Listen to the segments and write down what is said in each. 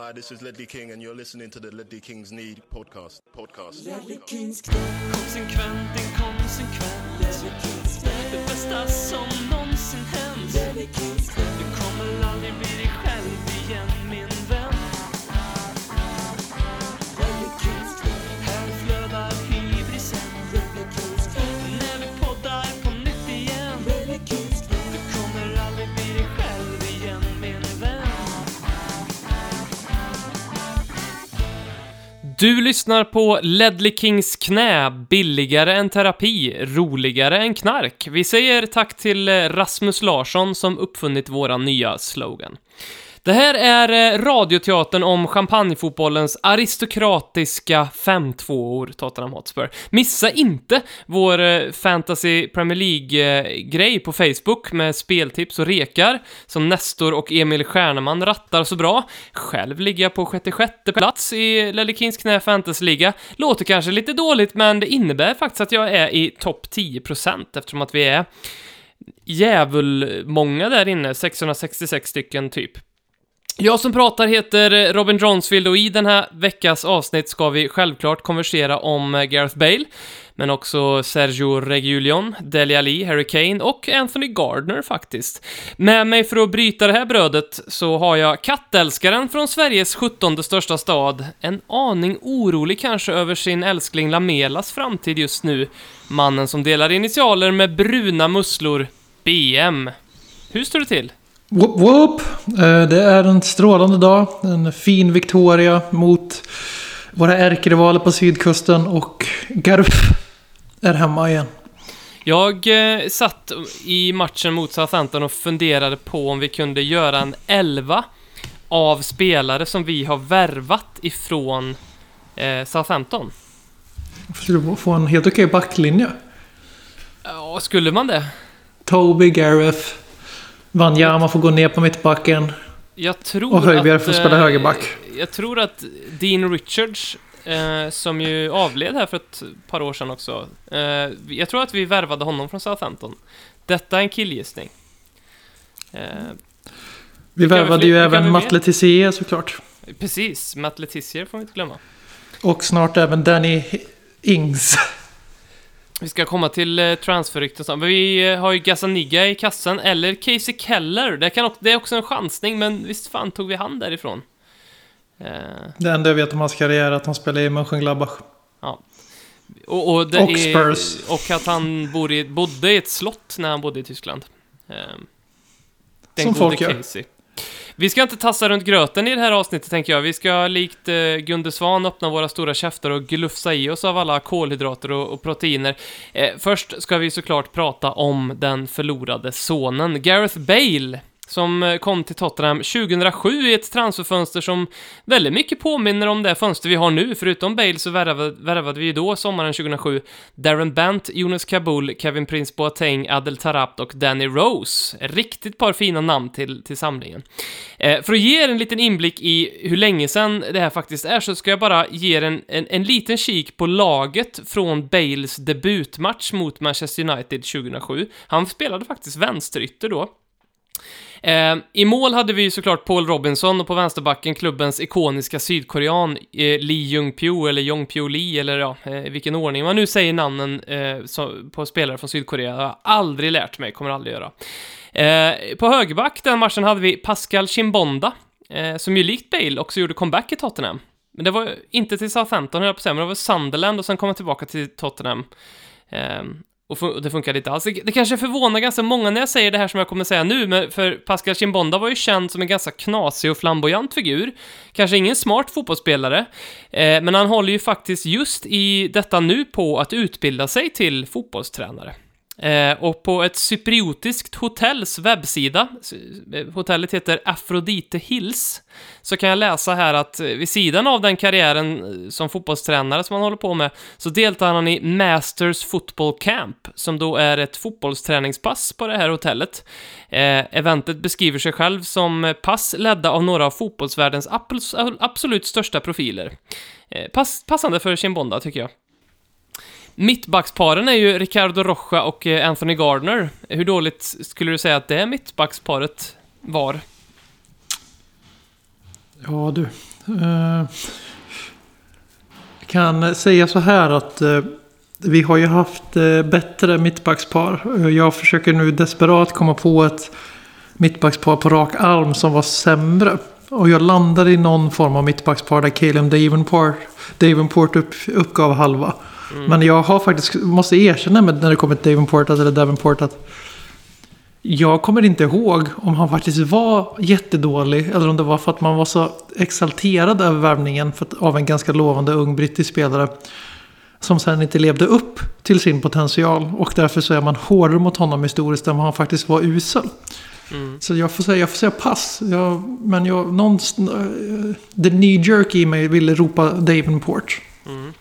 Hi, this is Ledley King, and you're listening to the Ledley Kings Need podcast. Podcast. Konsekvent, inkonsekvent Det bästa som någonsin hänt. Du kommer aldrig bli dig själv Du lyssnar på Ledley Kings knä, billigare än terapi, roligare än knark. Vi säger tack till eh, Rasmus Larsson som uppfunnit våra nya slogan. Det här är eh, radioteatern om champagnefotbollens aristokratiska 5-2-or Tottenham Hotspur. Missa inte vår eh, Fantasy Premier League-grej på Facebook med speltips och rekar som Nestor och Emil Stjärneman rattar så bra. Själv ligger jag på 66 plats i Lellekins knä Fantasy-liga. Låter kanske lite dåligt, men det innebär faktiskt att jag är i topp 10% eftersom att vi är djävulmånga där inne, 666 stycken typ. Jag som pratar heter Robin Dronsfield och i den här veckas avsnitt ska vi självklart konversera om eh, Gareth Bale, men också Sergio Reguilon, Dele Alli, Harry Kane och Anthony Gardner faktiskt. Med mig för att bryta det här brödet så har jag kattälskaren från Sveriges 17 största stad, en aning orolig kanske över sin älskling Lamelas framtid just nu, mannen som delar initialer med bruna musslor, BM. Hur står det till? Whoop, whoop. Eh, Det är en strålande dag. En fin Victoria mot våra ärkerivaler på sydkusten och Garf är hemma igen. Jag eh, satt i matchen mot Southampton och funderade på om vi kunde göra en elva av spelare som vi har värvat ifrån eh, Southampton. Skulle få en helt okej backlinje. Ja, skulle man det? Toby, Gareth, Wanyama får gå ner på mittbacken. Jag tror Och Höjbjerg får spela eh, högerback. Jag tror att Dean Richards, eh, som ju avled här för ett par år sedan också, eh, jag tror att vi värvade honom från Southampton. Detta är en killgissning. Eh, Vi värvade fler- ju även vi Matt Letizier såklart. precis, Matt Letizier får vi inte glömma. Och snart även Danny Ings. Vi ska komma till eh, transferrykten sen. Vi eh, har ju Gazzaniga i kassan, eller Casey Keller. Det, kan, också- det är också en chansning, men visst fan tog vi han därifrån. Eh, Det enda jag vet om hans karriär är att han spelar i Mönchengladbach. och, och, det Och är, Spurs. och att han bor i, bodde i ett slott när han bodde i Tyskland. Eh, den Som gode folk gör. Casey. Vi ska inte tassa runt gröten i det här avsnittet, tänker jag. Vi ska likt eh, Gunde Svan öppna våra stora käftar och glufsa i oss av alla kolhydrater och, och proteiner. Eh, först ska vi såklart prata om den förlorade sonen, Gareth Bale, som eh, kom till Tottenham 2007 i ett transferfönster som väldigt mycket påminner om det fönster vi har nu. Förutom Bale så värvade, värvade vi ju då, sommaren 2007, Darren Bent, Jonas Kabul, Kevin Prince Boateng, Adel Tarabt och Danny Rose. Riktigt par fina namn till, till samlingen. Eh, för att ge er en liten inblick i hur länge sedan det här faktiskt är så ska jag bara ge er en, en, en liten kik på laget från Bales debutmatch mot Manchester United 2007. Han spelade faktiskt vänsterytter då. Eh, I mål hade vi ju såklart Paul Robinson och på vänsterbacken klubbens ikoniska sydkorean eh, Lee Jung-Pyo eller Jong-Pyo Lee eller ja, eh, i vilken ordning man nu säger namnen eh, så, på spelare från Sydkorea. Jag har aldrig lärt mig, kommer aldrig göra. Eh, på högerback den matchen hade vi Pascal Chimbonda, eh, som ju likt Bale också gjorde comeback i Tottenham. Men det var inte till Southampton, höll jag på att säga, men det var Sunderland och sen kom han tillbaka till Tottenham. Eh, och det funkade inte alls. Det, det kanske förvånar ganska många när jag säger det här som jag kommer säga nu, men för Pascal Chimbonda var ju känd som en ganska knasig och flamboyant figur. Kanske ingen smart fotbollsspelare, eh, men han håller ju faktiskt just i detta nu på att utbilda sig till fotbollstränare. Eh, och på ett cypriotiskt hotells webbsida, eh, hotellet heter Afrodite Hills, så kan jag läsa här att eh, vid sidan av den karriären eh, som fotbollstränare som han håller på med, så deltar han i Masters Football Camp, som då är ett fotbollsträningspass på det här hotellet. Eh, eventet beskriver sig själv som pass ledda av några av fotbollsvärldens absolut största profiler. Eh, pass, passande för Chimbonda, tycker jag. Mittbacksparen är ju Ricardo Rocha och eh, Anthony Gardner. Hur dåligt skulle du säga att det mittbacksparet var? Ja du. Eh, kan säga så här att eh, vi har ju haft eh, bättre mittbackspar. Eh, jag försöker nu desperat komma på ett mittbackspar på rak arm som var sämre. Och jag landade i någon form av mittbackspar där Caleb Davenport, Davenport upp, uppgav halva. Men jag har faktiskt, måste erkänna med när det kommer till Davenport, eller Davenport att jag kommer inte ihåg om han faktiskt var jättedålig eller om det var för att man var så exalterad över värvningen av en ganska lovande ung brittisk spelare. Som sen inte levde upp till sin potential och därför så är man hårdare mot honom historiskt än vad han faktiskt var usel. Mm. Så jag får säga, jag får säga pass. Jag, men jag, någon, uh, the knee jerk i mig ville ropa Davenport. Mm.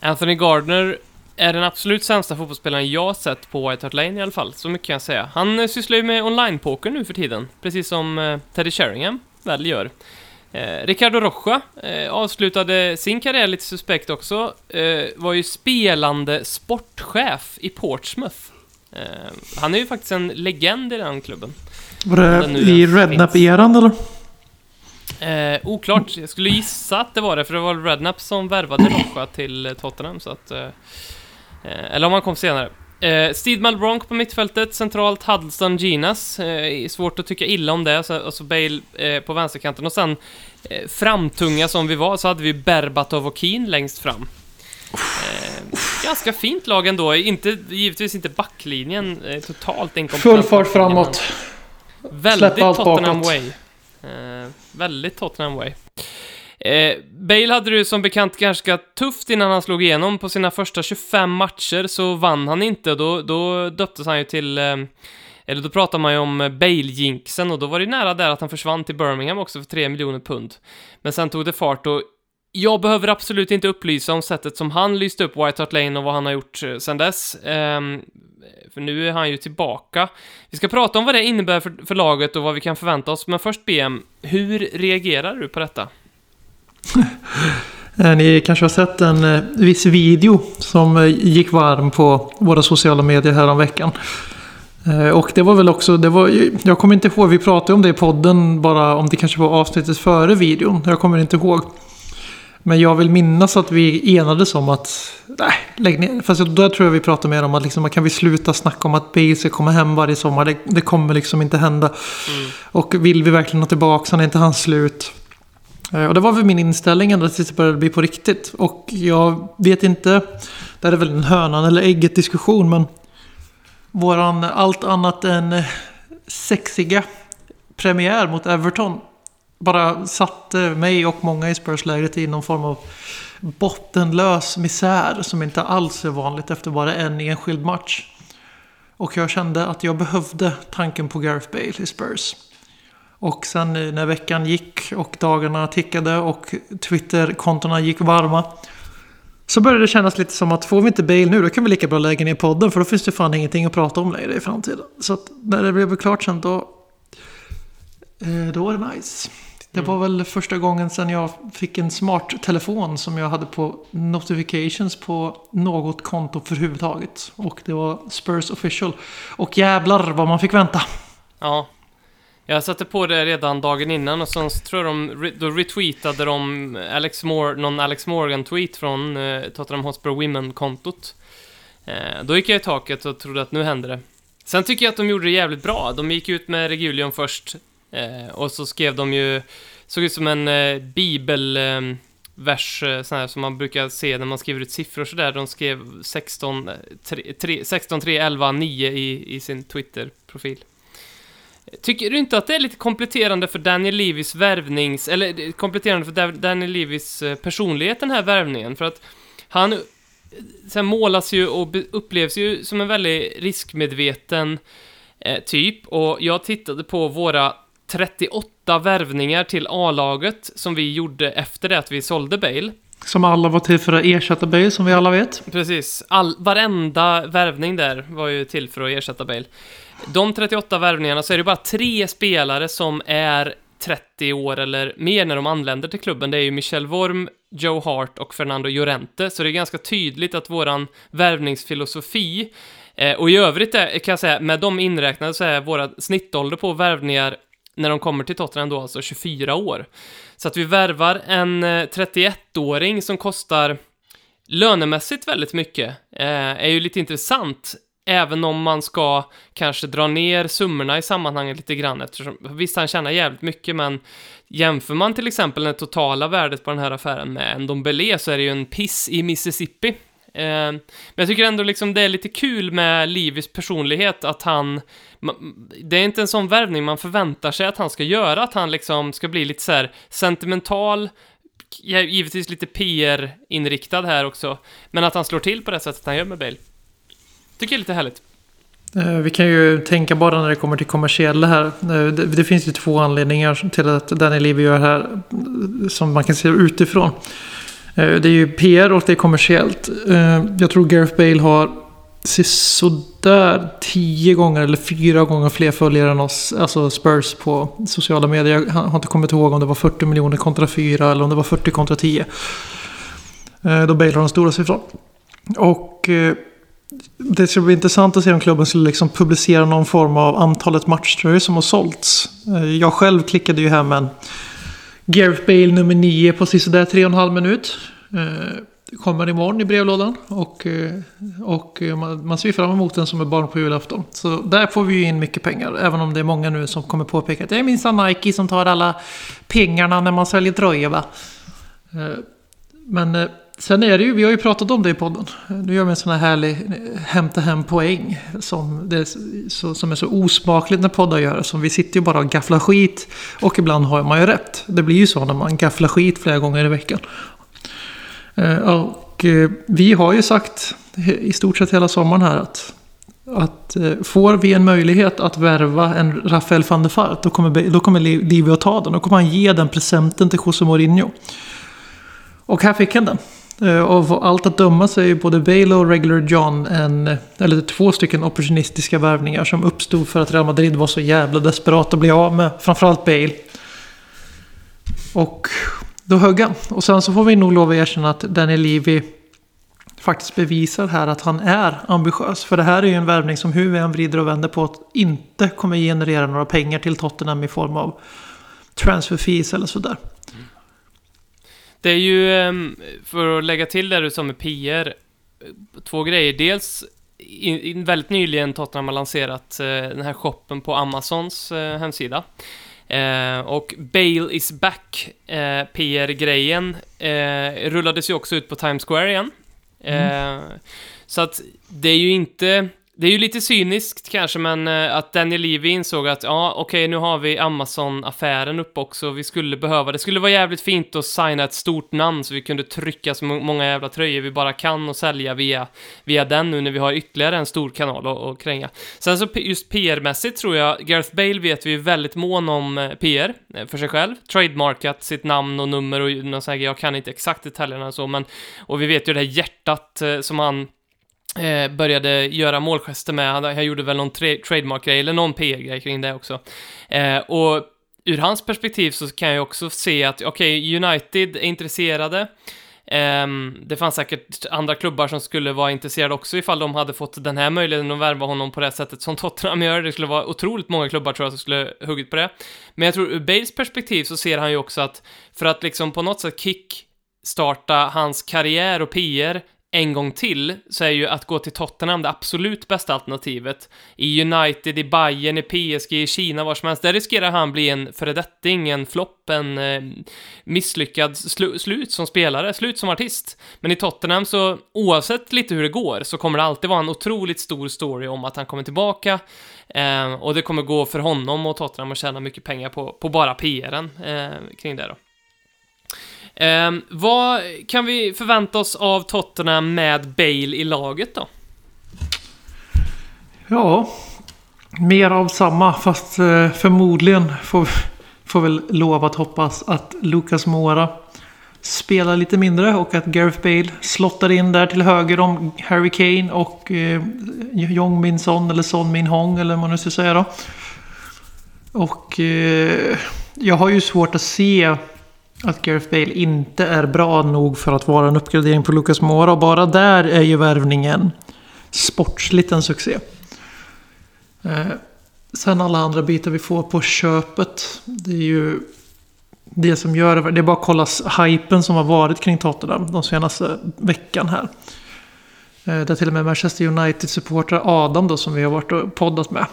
Anthony Gardner är den absolut sämsta fotbollsspelaren jag sett på White Hart Lane i alla fall. Så mycket kan jag säga. Han eh, sysslar ju med online-poker nu för tiden. Precis som eh, Teddy Sheringham väl gör. Eh, Ricardo Rocha eh, avslutade sin karriär lite suspekt också. Eh, var ju spelande sportchef i Portsmouth. Han är ju faktiskt en legend i den klubben. Var det i Rednap-eran eller? Eh, oklart. Jag skulle gissa att det var det, för det var Redknapp som värvade Rocha till eh, Tottenham, så att... Eh, eh, eller om han kom senare. Eh, Steve Malbronk på mittfältet, centralt Huddleston Ginas. Eh, svårt att tycka illa om det, så, och så Bale eh, på vänsterkanten. Och sen, eh, framtunga som vi var, så hade vi Berbatov och Keen längst fram. Eh, ganska fint lag ändå, inte, givetvis inte backlinjen, totalt inkompetent. Full fart framåt. Väldigt Tottenham bakåt. way. Väldigt Tottenham way. Eh, Bale hade det ju som bekant ganska tufft innan han slog igenom. På sina första 25 matcher så vann han inte. Då, då döptes han ju till... Eh, eller då pratar man ju om Bale-jinxen och då var det nära där att han försvann till Birmingham också för 3 miljoner pund. Men sen tog det fart och jag behöver absolut inte upplysa om sättet som han lyste upp White Hart Lane och vad han har gjort eh, sen dess. Eh, för nu är han ju tillbaka. Vi ska prata om vad det innebär för, för laget och vad vi kan förvänta oss, men först BM, hur reagerar du på detta? Eh, ni kanske har sett en eh, viss video som eh, gick varm på våra sociala medier här om veckan. Och det var väl också, det var, jag kommer inte ihåg, vi pratade om det i podden bara om det kanske var avsnittet före videon. Jag kommer inte ihåg. Men jag vill minnas att vi enades om att, nej, lägg ner. Fast då tror jag vi pratade mer om att liksom, kan vi sluta snacka om att Bale ska komma hem varje sommar. Det, det kommer liksom inte hända. Och vill vi verkligen ha tillbaka han är inte hans slut. Eh, Och det var väl min inställning ända tills det började bli på riktigt. Och jag vet inte, det här är väl en hönan eller ägget diskussion men våran allt annat än sexiga premiär mot Everton bara satte mig och många i Spurs-lägret i någon form av bottenlös misär som inte alls är vanligt efter bara en enskild match. Och jag kände att jag behövde tanken på Gareth Bale i Spurs. Och sen eh, när veckan gick och dagarna tickade och Twitter-kontona gick varma. Så började det kännas lite som att får vi inte Bale nu då kan vi lika bra lägga ner podden för då finns det fan ingenting att prata om längre i framtiden. Så att när det blev klart sen då eh, Då var det nice. Det var väl första gången sen jag fick en smart telefon som jag hade på notifications på något konto överhuvudtaget. Och det var Spurs official. Och jävlar vad man fick vänta. Ja. Jag satte på det redan dagen innan och sen tror jag de, då retweetade de Alex Moore, någon Alex Morgan-tweet från eh, Tottenham Hotspur Women-kontot. Eh, då gick jag i taket och trodde att nu händer det. Sen tycker jag att de gjorde det jävligt bra. De gick ut med Regulion först eh, och så skrev de ju, såg ut som en eh, bibelvers, eh, eh, sån här som man brukar se när man skriver ut siffror sådär. De skrev 16, eh, tre- tre- 16 3, 11, 9 i, i sin Twitter-profil. Tycker du inte att det är lite kompletterande för Daniel Levis värvnings... Eller eh, kompletterande för Daniel Levis eh, personlighet, den här värvningen? För att han sen målas ju och upplevs ju som en väldigt riskmedveten eh, typ. Och jag tittade på våra 38 värvningar till A-laget som vi gjorde efter det att vi sålde Bale. Som alla var till för att ersätta Bale som vi alla vet. Precis. All, varenda värvning där var ju till för att ersätta Bale. De 38 värvningarna så är det bara tre spelare som är 30 år eller mer när de anländer till klubben. Det är ju Michel Worm, Joe Hart och Fernando Llorente. Så det är ganska tydligt att våran värvningsfilosofi eh, och i övrigt är, kan jag säga, med de inräknade så är våra snittålder på värvningar när de kommer till Tottenham då, alltså 24 år. Så att vi värvar en eh, 31-åring som kostar lönemässigt väldigt mycket, eh, är ju lite intressant. Även om man ska kanske dra ner summorna i sammanhanget lite grann eftersom, visst han tjänar jävligt mycket men jämför man till exempel det totala värdet på den här affären med en Dombele så är det ju en piss i Mississippi. Eh, men jag tycker ändå liksom det är lite kul med Livis personlighet att han det är inte en sån värvning man förväntar sig att han ska göra, att han liksom ska bli lite så här sentimental, givetvis lite PR-inriktad här också, men att han slår till på det sättet han gör med Bale. Tycker jag är lite härligt. Eh, vi kan ju tänka bara när det kommer till kommersiella här. Eh, det, finns ju två anledningar till att Danny Levy gör här som man kan se utifrån. Eh, det är ju PR och det är kommersiellt. Eh, jag tror Gareth Bale har sådär tio gånger eller fyra gånger fler följare än oss, alltså Spurs på sociala medier. Jag har inte kommit ihåg om det var 40 miljoner kontra 4 eller om det var 40 kontra 10. Eh, då Bale har den stora siffran. Och det ska bli intressant att se om klubben skulle liksom publicera någon form av antalet matchtröjor som har sålts. Jag själv klickade ju hem en Gareth Bale nummer 9 på sisådär 3,5 minut. Eh, kommer imorgon i brevlådan och, eh, och eh, man, man ser ju fram emot den som ett barn på julafton. Så där får vi ju in mycket pengar. Även om det är många nu som kommer påpeka att det är minsann Nike som tar alla pengarna när man säljer tröjor va. Men sen är det ju, vi har ju pratat om det i podden. Nu gör vi en sån här härlig hämta hem poäng. Som, det är så, som är så osmakligt när poddar gör. Som vi sitter ju bara och gafflar skit. Och ibland har man ju rätt. Det blir ju så när man gafflar skit flera gånger i veckan. Eh, och eh, vi har ju sagt i stort sett hela sommaren här att att eh, får vi en möjlighet att värva en Rafael van der Vaart då kommer, då kommer Livio ta den. Då kommer han ge den presenten till José Mourinho. Och här fick han den. Eh, och av allt att döma så är ju både Bale och Regular John en, eller två stycken opportunistiska värvningar som uppstod för att Real Madrid var så jävla desperat att bli av med framförallt Bale. Och då högg han. Och sen så får vi nog lov att erkänna att Daniel Levy faktiskt bevisar här att han är ambitiös. För det här är ju en värvning som hur vi än vrider och vänder på att inte kommer generera några pengar till Tottenham i form av transfer fees eller sådär. Det är ju, ehm, för att lägga till det du sa med PR, två grejer. Dels, in, väldigt nyligen Tottenham har lanserat eh, den här shoppen på Amazons eh, hemsida. Eh, och Bale is back, eh, PR-grejen, eh, rullades ju också ut på Times Square igen. Eh, så att det är ju inte... Det är ju lite cyniskt kanske, men eh, att Daniel Levy insåg att ja, okej, nu har vi Amazon-affären uppe också, vi skulle behöva, det skulle vara jävligt fint att signa ett stort namn så vi kunde trycka så många jävla tröjor vi bara kan och sälja via, via den nu när vi har ytterligare en stor kanal att att kränga. Sen så just PR-mässigt tror jag, Gareth Bale vet vi är väldigt mån om eh, PR eh, för sig själv, trademarkat sitt namn och nummer och någon sån här, jag kan inte exakt detaljerna och så, men och vi vet ju det här hjärtat som han eh, började göra målgester med. Han, han gjorde väl någon tra- trademark-grej, eller någon PR-grej kring det också. Eh, och ur hans perspektiv så kan jag också se att, okej, United är intresserade. Ehm, det fanns säkert andra klubbar som skulle vara intresserade också ifall de hade fått den här möjligheten att värva honom på det sättet som Tottenham gör. Det skulle vara otroligt många klubbar tror jag som skulle huggit på det. Men jag tror ur Bales perspektiv så ser han ju också att för att liksom på något sätt kick starta hans karriär och PR en gång till så är ju att gå till Tottenham det absolut bästa alternativet. I United, i Bayern, i PSG, i Kina, var som helst. Där riskerar han bli en föredetting, en flopp, en eh, misslyckad slu- slut som spelare, slut som artist. Men i Tottenham så, oavsett lite hur det går, så kommer det alltid vara en otroligt stor story om att han kommer tillbaka. Eh, och det kommer gå för honom och Tottenham att tjäna mycket pengar på, på bara PRen eh, kring det då. Ehm, vad kan vi förvänta oss av Tottenham med Bale i laget då? Ja, mer av samma. Fast eh, förmodligen får, får väl lov att hoppas att Lucas Moura spelar lite mindre och att Gareth Bale slottar in där till höger om Harry Kane och eh, Jong Min Son eller Son Min Hong eller vad man nu ska säga då. Och eh, jag har ju svårt att se att Gareth Bale inte är bra nog för att vara en uppgradering på Lucas Moura. Och bara där är ju värvningen sportsligt en succé. Eh, sen alla andra bitar vi får på köpet. Det är ju det som gör det. Det är bara att kolla hypen som har varit kring Tottenham de senaste veckan här. Eh, där till och med Manchester United-supportrar Adam då som vi har varit och poddat med.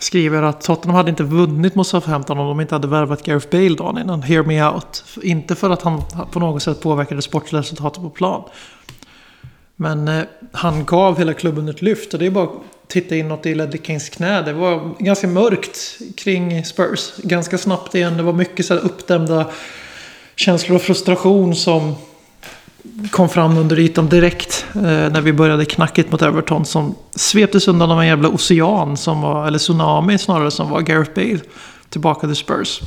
Skriver att Tottenham hade inte vunnit mot Southampton om de inte hade värvat Gareth Bale dagen innan. Hear me out. Inte för att han på något sätt påverkade sportresultatet på plan. Men eh, han gav hela klubben ett lyft. Och det är bara att titta inåt i Ledley Kings knä. Det var ganska mörkt kring Spurs. Ganska snabbt igen. Det var mycket så här uppdämda känslor och frustration som kom fram under ytan direkt. Eh, när vi började knacket mot Everton. Som sveptes undan av en jävla ocean. Som var, eller tsunami snarare som var Gareth Bale. Tillbaka till Spurs.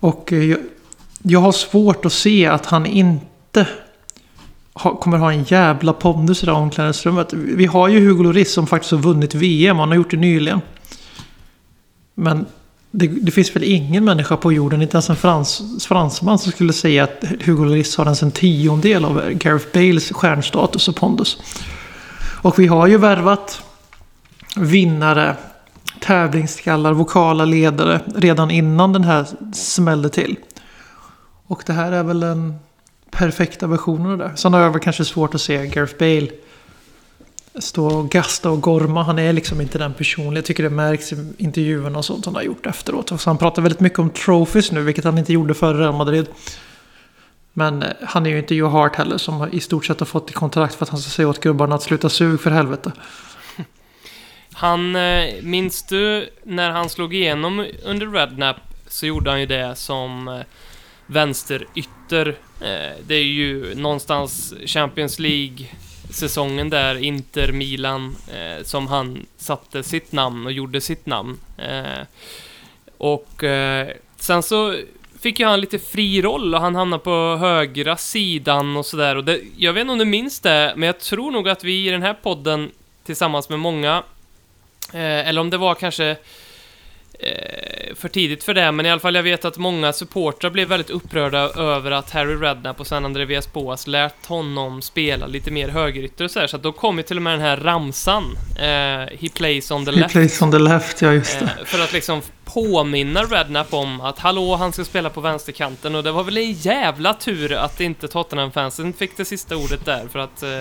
Och eh, jag, jag har svårt att se att han inte ha, kommer ha en jävla pondus i det omklädningsrummet. Vi har ju Hugo Lloris som faktiskt har vunnit VM. Han har gjort det nyligen. Men det, det, finns väl ingen människa på jorden, inte ens en frans, fransman, som skulle säga att Hugo Lloris har ens en tiondel av Gareth Bales stjärnstatus och pondus. Och vi har ju värvat vinnare, tävlingsskallar, vokala ledare redan innan den här smällde till. Och det här är väl den perfekta versionen av det. Sen har jag väl kanske svårt att se Gareth Bale stå och gasta och gorma. Han är liksom inte den personen. Jag tycker det märks i intervjuerna och sånt han har gjort efteråt. Så han pratar väldigt mycket om trophies nu, vilket han inte gjorde före Real Madrid. Men eh, han är ju inte Joe Hart heller som i stort sett har fått i kontrakt för att han ska säga åt gubbarna att sluta sug för helvete. Han, eh, minns du när han slog igenom under Rednap så gjorde han ju det som eh, vänsterytter. Det är ju någonstans Champions League säsongen där, Inter, Milan, eh, som han satte sitt namn och gjorde sitt namn. Eh, och eh, sen så fick ju han lite fri roll och han hamnade på högra sidan och sådär. Och det, jag vet inte om du minns det, men jag tror nog att vi i den här podden tillsammans med många, eh, eller om det var kanske eh, för tidigt för det, men i alla fall jag vet att många supportrar blev väldigt upprörda över att Harry Redknapp och sen André Villas-Boas lät honom spela lite mer högerytter och så här, så att då kom ju till och med den här ramsan, eh, He plays on the left. He plays on the left, ja just det. Eh, för att liksom påminna Redknapp om att hallå, han ska spela på vänsterkanten och det var väl en jävla tur att inte Tottenham-fansen fick det sista ordet där, för att eh,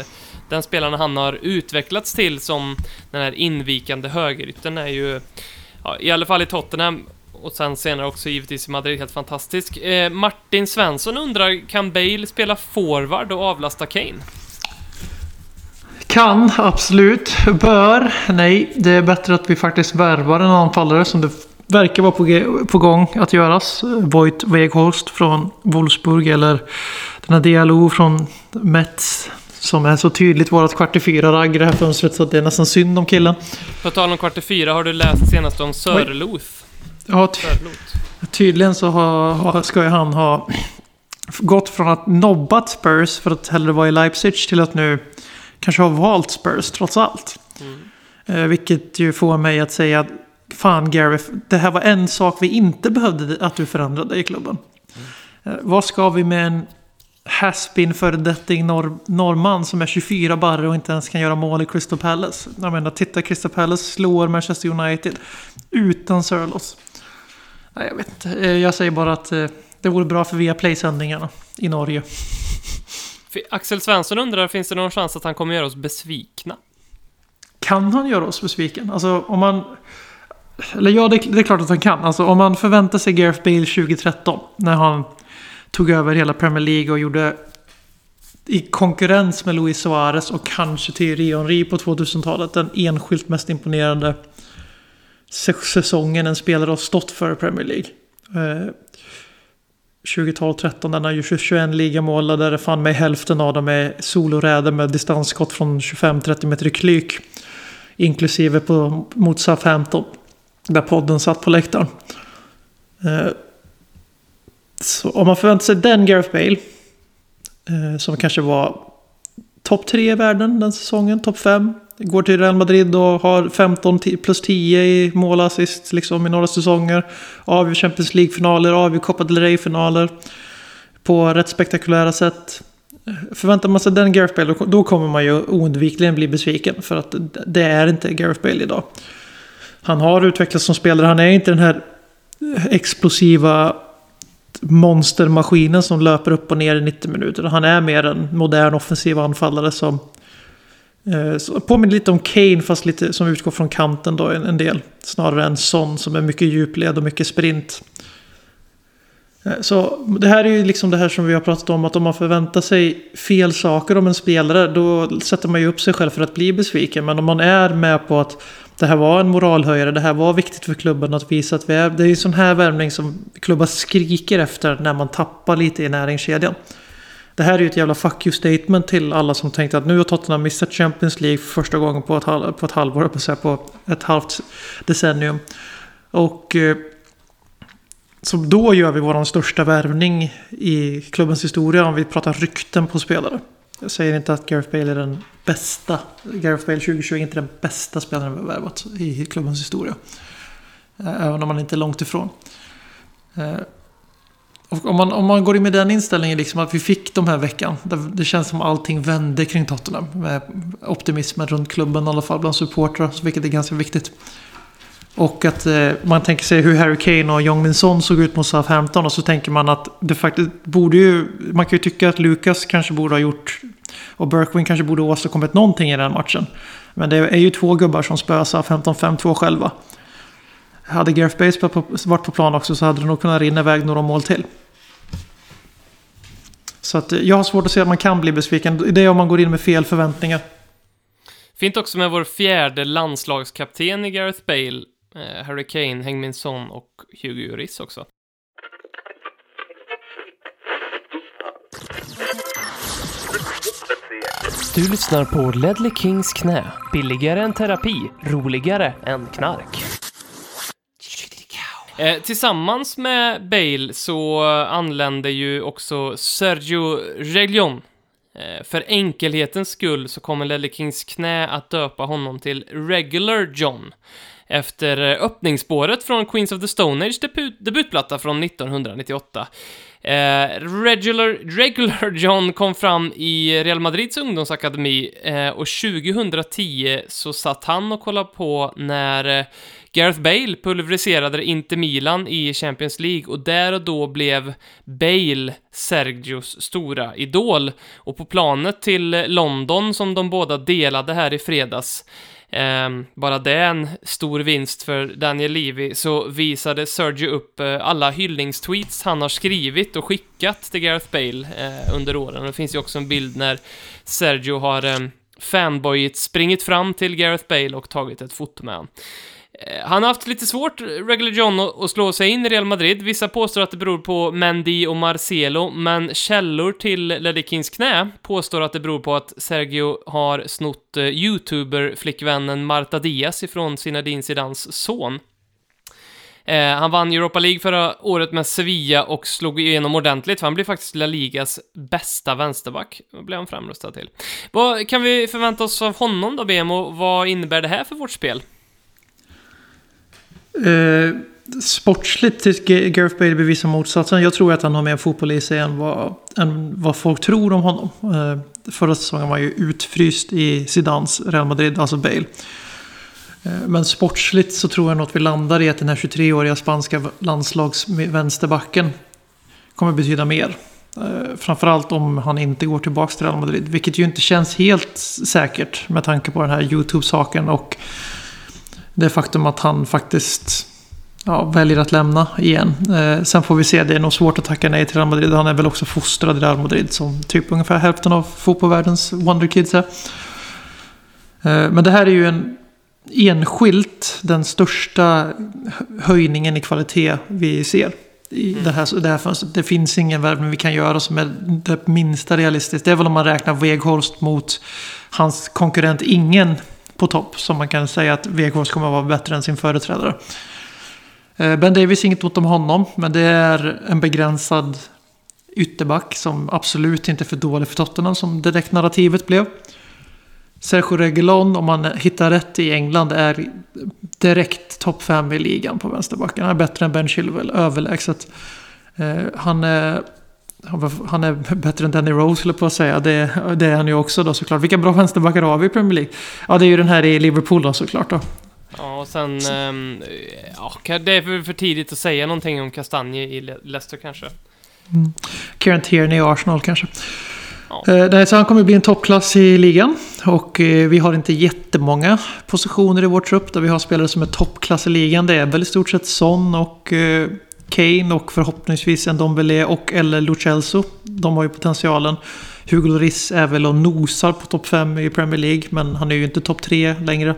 den spelaren han har utvecklats till som den här invikande högerytten är ju ja, i alla fall i Tottenham och sen senare också givetvis i Madrid, helt fantastisk. Eh, Martin Svensson undrar, kan Bale spela forward och avlasta Kane? Kan, absolut. Bör, nej. Det är bättre att vi faktiskt värvar en anfallare som det verkar vara på, på gång att göras. Voigt Weghorst från Wolfsburg eller den här Diallo från Metz. Som är så tydligt vårat kvart i fyra-ragg i det här fönstret så det är nästan synd om killen. På tal om kvart i fyra, har du läst senast om Sörloth? Ja, ty tydligen så har, har, ska ju han ha gått från att nobbat Spurs för att hellre vara i Leipzig till att nu kanske ha valt Spurs trots allt. Mm. Eh, vilket ju får mig att säga att fan Gareth, det här var en sak vi inte behövde att du förändrade i klubben. Mm. Eh, vad ska vi med en haspin föredetting norr, norrman som är 24 barre och inte ens kan göra mål i Crystal Palace. Jag menar, titta Crystal Palace slår Manchester United utan Sörlås. Nej, jag vet inte. Eh, jag säger bara att eh, det vore bra för Viaplay-sändningarna i Norge. Axel Svensson undrar, finns det någon chans att han kommer göra oss besvikna? Kan han göra oss besviken? Alltså om man... Eller ja, det, det är klart att han kan. Alltså om man förväntar sig Gareth Bale 2013. När han tog över hela Premier League och gjorde i konkurrens med Luis Suarez och kanske Thierry Henry på 2000-talet den enskilt mest imponerande säsongen en spelare har stått för i Premier League. Eh, 2012-13 den har ju 21 ligamål där det fan mig hälften av dem är soloräder med distansskott från 25-30 meter i klyk. Inklusive på, mot Southampton. Där podden satt på läktaren. Eh, så om man förväntar sig den Gareth Bale. Eh, som kanske var topp 3 i världen den säsongen, topp 5. Går till Real Madrid och har 15 plus 10 i målassist liksom i några säsonger. Avgör Champions League-finaler, avgör Copa del Rey-finaler. På rätt spektakulära sätt. Förväntar man sig den Gareth Bale då kommer man ju oundvikligen bli besviken. För att det är inte Gareth Bale idag. Han har utvecklats som spelare. Han är inte den här explosiva monstermaskinen som löper upp och ner i 90 minuter. Han är mer en modern offensiv anfallare som eh, påminner lite om Kane fast lite som utgår från kanten då en, en del. Snarare än Son som är mycket djupled och mycket sprint. Eh, så det här är ju liksom det här som vi har pratat om att om man förväntar sig fel saker om en spelare då sätter man ju upp sig själv för att bli besviken. Men om man är med på att det här var en moralhöjare, det här var viktigt för klubben att visa att vi är... Det är ju sån här värvning som klubbar skriker efter när man tappar lite i näringskedjan. Det här är ju ett jävla fuck you statement till alla som tänkte att nu har Tottenham missat Champions League för första gången på ett, halv, på ett halvår, på, på ett halvt decennium. Och... Eh, Så då gör vi vår största värvning i klubbens historia om vi pratar rykten på spelare. Jag säger inte att Gareth Bale är den bästa. Gareth Bale 2020 är inte den bästa spelaren vi har värvat i klubbens historia. Eh, även om man inte är långt ifrån. Eh, och om, man, om man går in med den inställningen, liksom att vi fick de här veckan. Det känns som allting vände kring Tottenham. Med optimismen runt klubben i alla fall bland supportrar, vilket är ganska viktigt. Och att eh, man tänker sig hur Harry Kane och Jong Min Son såg ut mot Southampton. Och så tänker man att det faktiskt borde ju... Man kan ju tycka att Lucas kanske borde ha gjort... Och Berkwin kanske borde åstadkommit någonting i den matchen. Men det är ju två gubbar som spöar Southampton 5-2 själva. Hade Gareth Bates varit på plan också så hade det nog kunnat rinna iväg några mål till. Så att eh, jag har svårt att se att man kan bli besviken. Det är om man går in med fel förväntningar. Fint också med vår fjärde landslagskapten i Gareth Bale, eh, Harry Kane, Hengmin Son och Hugo Lloris också. Du lyssnar på Ledley Kings knä. Billigare än terapi, roligare än knark. Eh, tillsammans med Bale så anländer ju också Sergio Reglion. Eh, för enkelhetens skull så kommer Ledley Kings knä att döpa honom till Regular John efter eh, öppningsspåret från Queens of the Stone Age debut, debutplatta från 1998. Eh, regular, regular John kom fram i Real Madrids ungdomsakademi eh, och 2010 så satt han och kollade på när eh, Gareth Bale pulveriserade Inter Milan i Champions League och där och då blev Bale Sergios stora idol. Och på planet till London som de båda delade här i fredags Eh, bara det är en stor vinst för Daniel Levy, så visade Sergio upp eh, alla hyllningstweets han har skrivit och skickat till Gareth Bale eh, under åren. Det finns ju också en bild när Sergio har eh, fanboyigt springit fram till Gareth Bale och tagit ett foto med honom. Eh, han har haft lite svårt, Regular John, att slå sig in i Real Madrid. Vissa påstår att det beror på Mendy och Marcelo, men källor till Ledikins knä påstår att det beror på att Sergio har snott eh, YouTuber-flickvännen Marta Diaz ifrån Zinedine Zidans son. Eh, han vann Europa League förra året med Sevilla och slog igenom ordentligt, för han blev faktiskt La Ligas bästa vänsterback. Det blev han framröstad till. Vad kan vi förvänta oss av honom då, BMO? Vad innebär det här för vårt spel? Eh, sportsligt tycker Gareth Bale bevisar motsatsen. Jag tror att han har mer fotboll i sig än vad, än vad folk tror om honom. Eh, förra säsongen var ju utfryst i Zidans Real Madrid, alltså Bale. Eh, men sportsligt så tror jag nog att vi landar i att den här 23-åriga spanska landslagsvänsterbacken kommer betyda mer. Eh, framförallt om han inte går tillbaka till Real Madrid. Vilket ju inte känns helt säkert med tanke på den här YouTube-saken och det faktum att han faktiskt ja, väljer att lämna igen. Eh, sen får vi se, det är nog svårt att tacka nej till Real Madrid. Han är väl också fostrad i Real Madrid som typ ungefär hälften av fotbollvärldens wonderkids är. Eh, men det här är ju en enskilt den största höjningen i kvalitet vi ser. I mm. det, här, det här fönstret. Det finns ingen värvning vi kan göra som är det minsta realistiskt. Det är väl om man räknar Weghorst mot hans konkurrent Ingen på topp. så man kan säga att Weghorst kommer att vara bättre än sin företrädare. Eh, ben Davis, inget ont om honom. Men det är en begränsad ytterback som absolut inte är för dålig för Tottenham som direkt narrativet blev. Sergio Reguilon, om man hittar rätt i England, är direkt topp 5 i ligan på vänsterbacken. Han är bättre än Ben Chilwell, överlägset. Eh, han är han är bättre än Danny Rose skulle på att säga. Det, det, är han ju också då såklart. Vilka bra vänsterbackar har vi i Premier League? Ja, det är ju den här i Liverpool då såklart då. Ja, och sen... ehm, ja, det är för, tidigt att säga någonting om Kastanje i Le- Leicester kanske. Kieran Tierney i Arsenal kanske. Ja. Eh, nej, så han kommer bli en toppklass i ligan. Och eh, vi har inte jättemånga positioner i vår trupp där vi har spelare som är toppklass i ligan. Det är väl i stort sett Son och eh, Kane och förhoppningsvis en Dombele och eller Lucelso. De har ju potentialen. Hugo Lloris är väl och nosar på topp 5 i Premier League men han är ju inte topp 3 längre.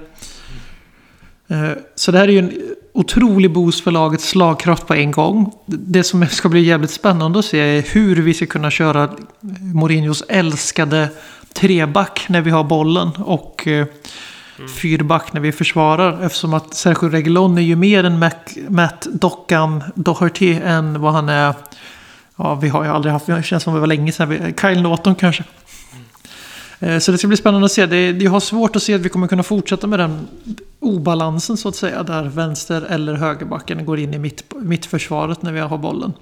Eh, så det här är ju en otrolig boost för lagets slagkraft på en gång. Det som ska bli jävligt spännande att se är hur vi ska kunna köra Mourinhos älskade treback när vi har bollen och eh, eh, fyrback när vi försvarar. Eftersom att Sergio Reguilon är ju mer en Mac, Matt Dockan Doherty än vad han är. Ja, vi har ju aldrig haft, det känns som det var länge sedan. Kyle Norton kanske. Eh, Så det ska bli spännande att se. Det, jag har svårt att se att vi kommer kunna fortsätta med den obalansen så att säga. Där vänster eller högerbacken går in i mitt, mittförsvaret när vi har bollen.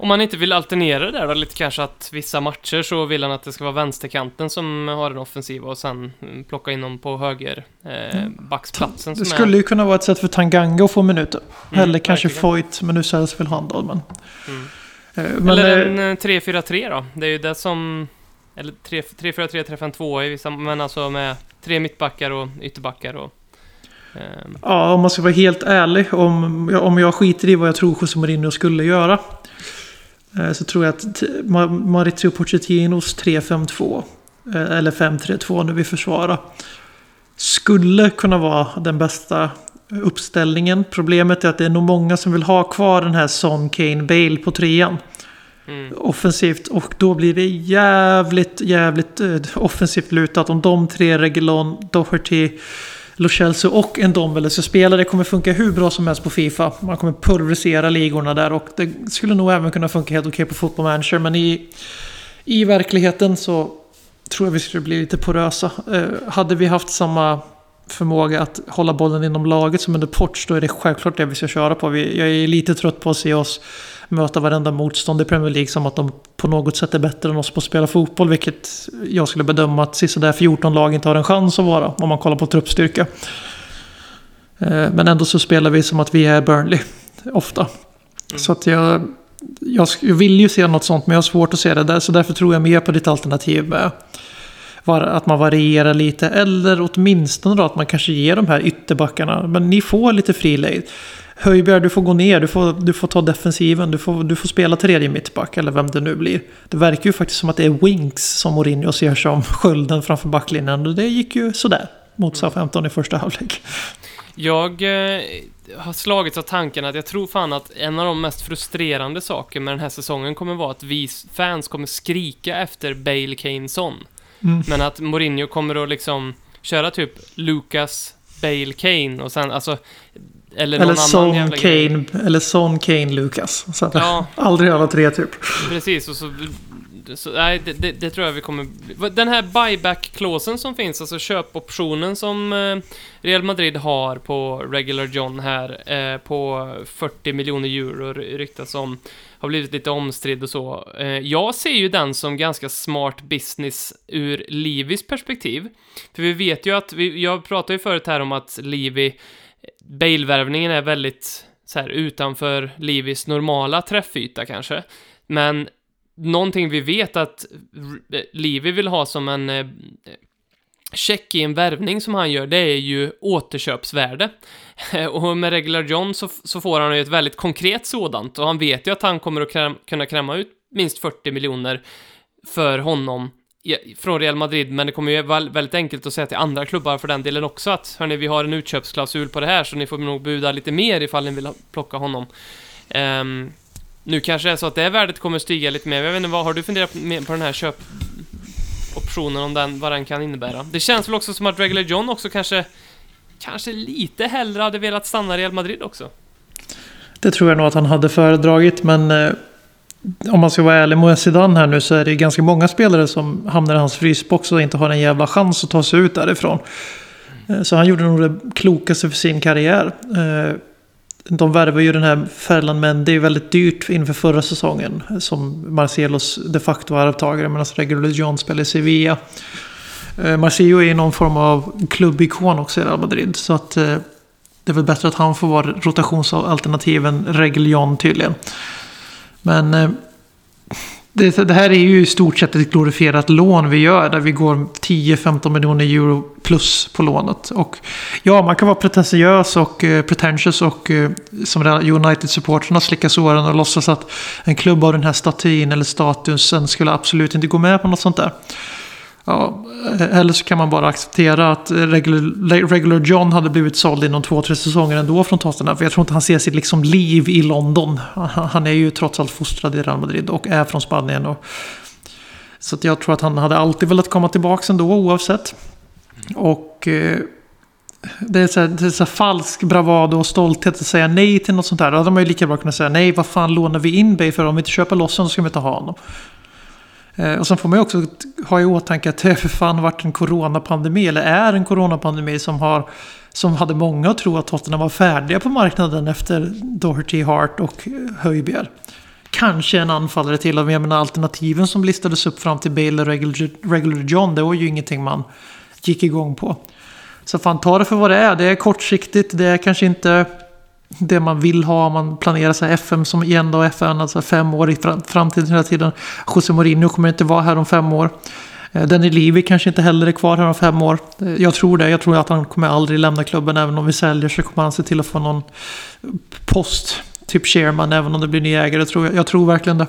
Om man inte vill alternera det där då, lite kanske att vissa matcher så vill han att det ska vara vänsterkanten som har den offensiva och sen mm, plocka in dem på höger eh, backsplatsen Det skulle är... ju kunna vara ett sätt för Tanganga att få minuter. Mm, eller kanske. Foyt, men nu säljs väl han då. Men, Mm. Eh, men Eller eh, en eh, 3-4-3 då. Det är ju det som... Eller 3 3-4-3, 3-5-2 i vissa... Men alltså med tre mittbackar och ytterbackar och... Ja, om man ska vara helt ärlig. Om, om jag skiter i vad jag tror José Mourinho skulle göra. Eh, Så tror jag att Maurizio Pochettinos 3-5-2. eh, Eller 5-3-2 när vi försvarar. Skulle kunna vara den bästa uppställningen. Problemet är att det är nog många som vill ha kvar den här Son, Kane, Bale på trean. mm. offensivt och då blir det jävligt, jävligt eh, offensivt lutat. Om de tre, Reguilon, Doherty, Lo Celso och en Dombele ska spela. Det kommer funka hur bra som helst på Fifa. Man kommer pulverisera ligorna där och det skulle nog även kunna funka helt okej på Football Manager. Men i, i verkligheten så tror jag vi skulle bli lite porösa. Eh, hade vi haft samma förmåga att hålla bollen inom laget som under Ports, då är det självklart det vi ska köra på. Vi, jag är lite trött på att se oss möta varenda motstånd i Premier League som att de på något sätt är bättre än oss på att spela fotboll. Vilket jag skulle bedöma att sisådär 14 lag inte har en chans att vara om man kollar på truppstyrka. Eh, Men ändå så spelar vi som att vi är Burnley. Ofta. Så att jag, jag vill ju se något sånt men jag har svårt att se det där. Så därför tror jag mer på ditt alternativ med att man varierar lite. Eller åtminstone då att man kanske ger de här ytterbackarna. Men ni får lite fri lejd. Höjberg, du får gå ner, du får, du får ta defensiven, du får, du får spela tredje mittback eller vem det nu blir. Det verkar ju faktiskt som att det är Winks som Mourinho ser som skölden framför backlinjen och det gick ju sådär mot Southampton i första halvlek. Jag eh, har slagits av tanken att jag tror fan att en av de mest frustrerande saker med den här säsongen kommer vara att vi fans kommer skrika efter Bale Kane Son. Mm. Men att Mourinho kommer att liksom köra typ Lucas, Bale, Kane och sen alltså... Eller, Eller Son jävla grej. Kane, eller Son Kane Lucas. Så Ja, Aldrig alla tre typ. precis. Och så, så, nej, det, det, det tror jag vi kommer... Den här buyback-klåsen som finns, alltså köpoptionen som eh, Real Madrid har på Regular John här, eh, på 40 miljoner euro ryktas om, har blivit lite omstridd och så. Eh, jag ser ju den som ganska smart business ur Livis perspektiv. För vi vet ju att, vi, jag pratade ju förut här om att Livi, Bale-värvningen är väldigt så här utanför Livis normala träffyta kanske. Men någonting vi vet att Livi vill ha som en eh, check i en värvning som han gör, det är ju återköpsvärde. och med Regular John så, så får han ju ett väldigt konkret sådant och han vet ju att han kommer att kräm, kunna kräma ut minst 40 miljoner för honom från Real Madrid, men det kommer ju vara väldigt enkelt att säga till andra klubbar för den delen också att hörni, vi har en utköpsklausul på det här så ni får nog buda lite mer ifall ni vill plocka honom. Um, nu kanske det är så att det värdet kommer stiga lite mer. Jag vet inte, vad har du funderat på den här köpoptionen, om den, vad den kan innebära? Det känns väl också som att Regular John också kanske, kanske lite hellre hade velat stanna i Real Madrid också. Det tror jag nog att han hade föredragit men eh, om man ska vara ärlig mot Zidane här nu så är det ganska många spelare som hamnar i hans frysbox och inte har en jävla chans att ta sig ut därifrån. Eh, så han gjorde nog det klokaste för sin karriär. Eh, de värvar ju den här Ferland Mendy väldigt dyrt inför förra säsongen. Eh, som Marcelos de facto arvtagare medan Regular John spelar i Sevilla. Marcelo är ju någon form av klubbikon också i Real Madrid. Så att det är väl bättre att han får vara rotationsalternativ än Reguilon tydligen. Men eh, det, det, här är ju i stort sett ett glorifierat lån vi gör. Där vi går 10-15 miljoner euro plus på lånet. Och ja, man kan vara pretentiös och eh, pretentious och eh, som United-supportrarna slicka såren och låtsas att en klubb av den här statyn eller statusen skulle absolut inte gå med på något sånt där. Ja, eller så kan man bara acceptera att regular, regular John hade blivit såld inom två, tre säsonger ändå från Tottenham. För jag tror inte han ser sitt liksom liv i London. Han är ju trots allt fostrad i Real Madrid och är från Spanien. Och, så jag tror att han hade alltid velat komma tillbaka ändå oavsett. Och eh, det är, så här, det är så falsk bravado och stolthet att säga nej till något sånt här. Då hade man ju lika bra kunnat säga nej, vad fan lånar vi in Bay för? Om vi inte köper loss honom så ska vi inte ha honom. Eh, och sen får man ju också ha i åtanke att det för fan varit en coronapandemi, eller är en coronapandemi som har som hade många att tro att Tottenham var färdiga på marknaden efter Doherty, Hart och eh, Höjbjerg. Kanske en anfallare till. Jag menar alternativen som listades upp fram till Bale och Regular John, det var ju ingenting man gick igång på. Så fan, ta det för vad det är. Det är kortsiktigt, det är kanske inte det man vill ha man planerar sig FM som igen då FN, alltså fem år i framtiden hela tiden. José Mourinho kommer inte vara här om fem år. Eh, Denny Levy kanske inte heller är kvar här om fem år. Eh, jag tror det. Jag tror att han kommer aldrig lämna klubben. Även om vi säljer så kommer han se till att få någon post. Typ chairman, även om det blir ny ägare. Jag tror, jag tror verkligen det.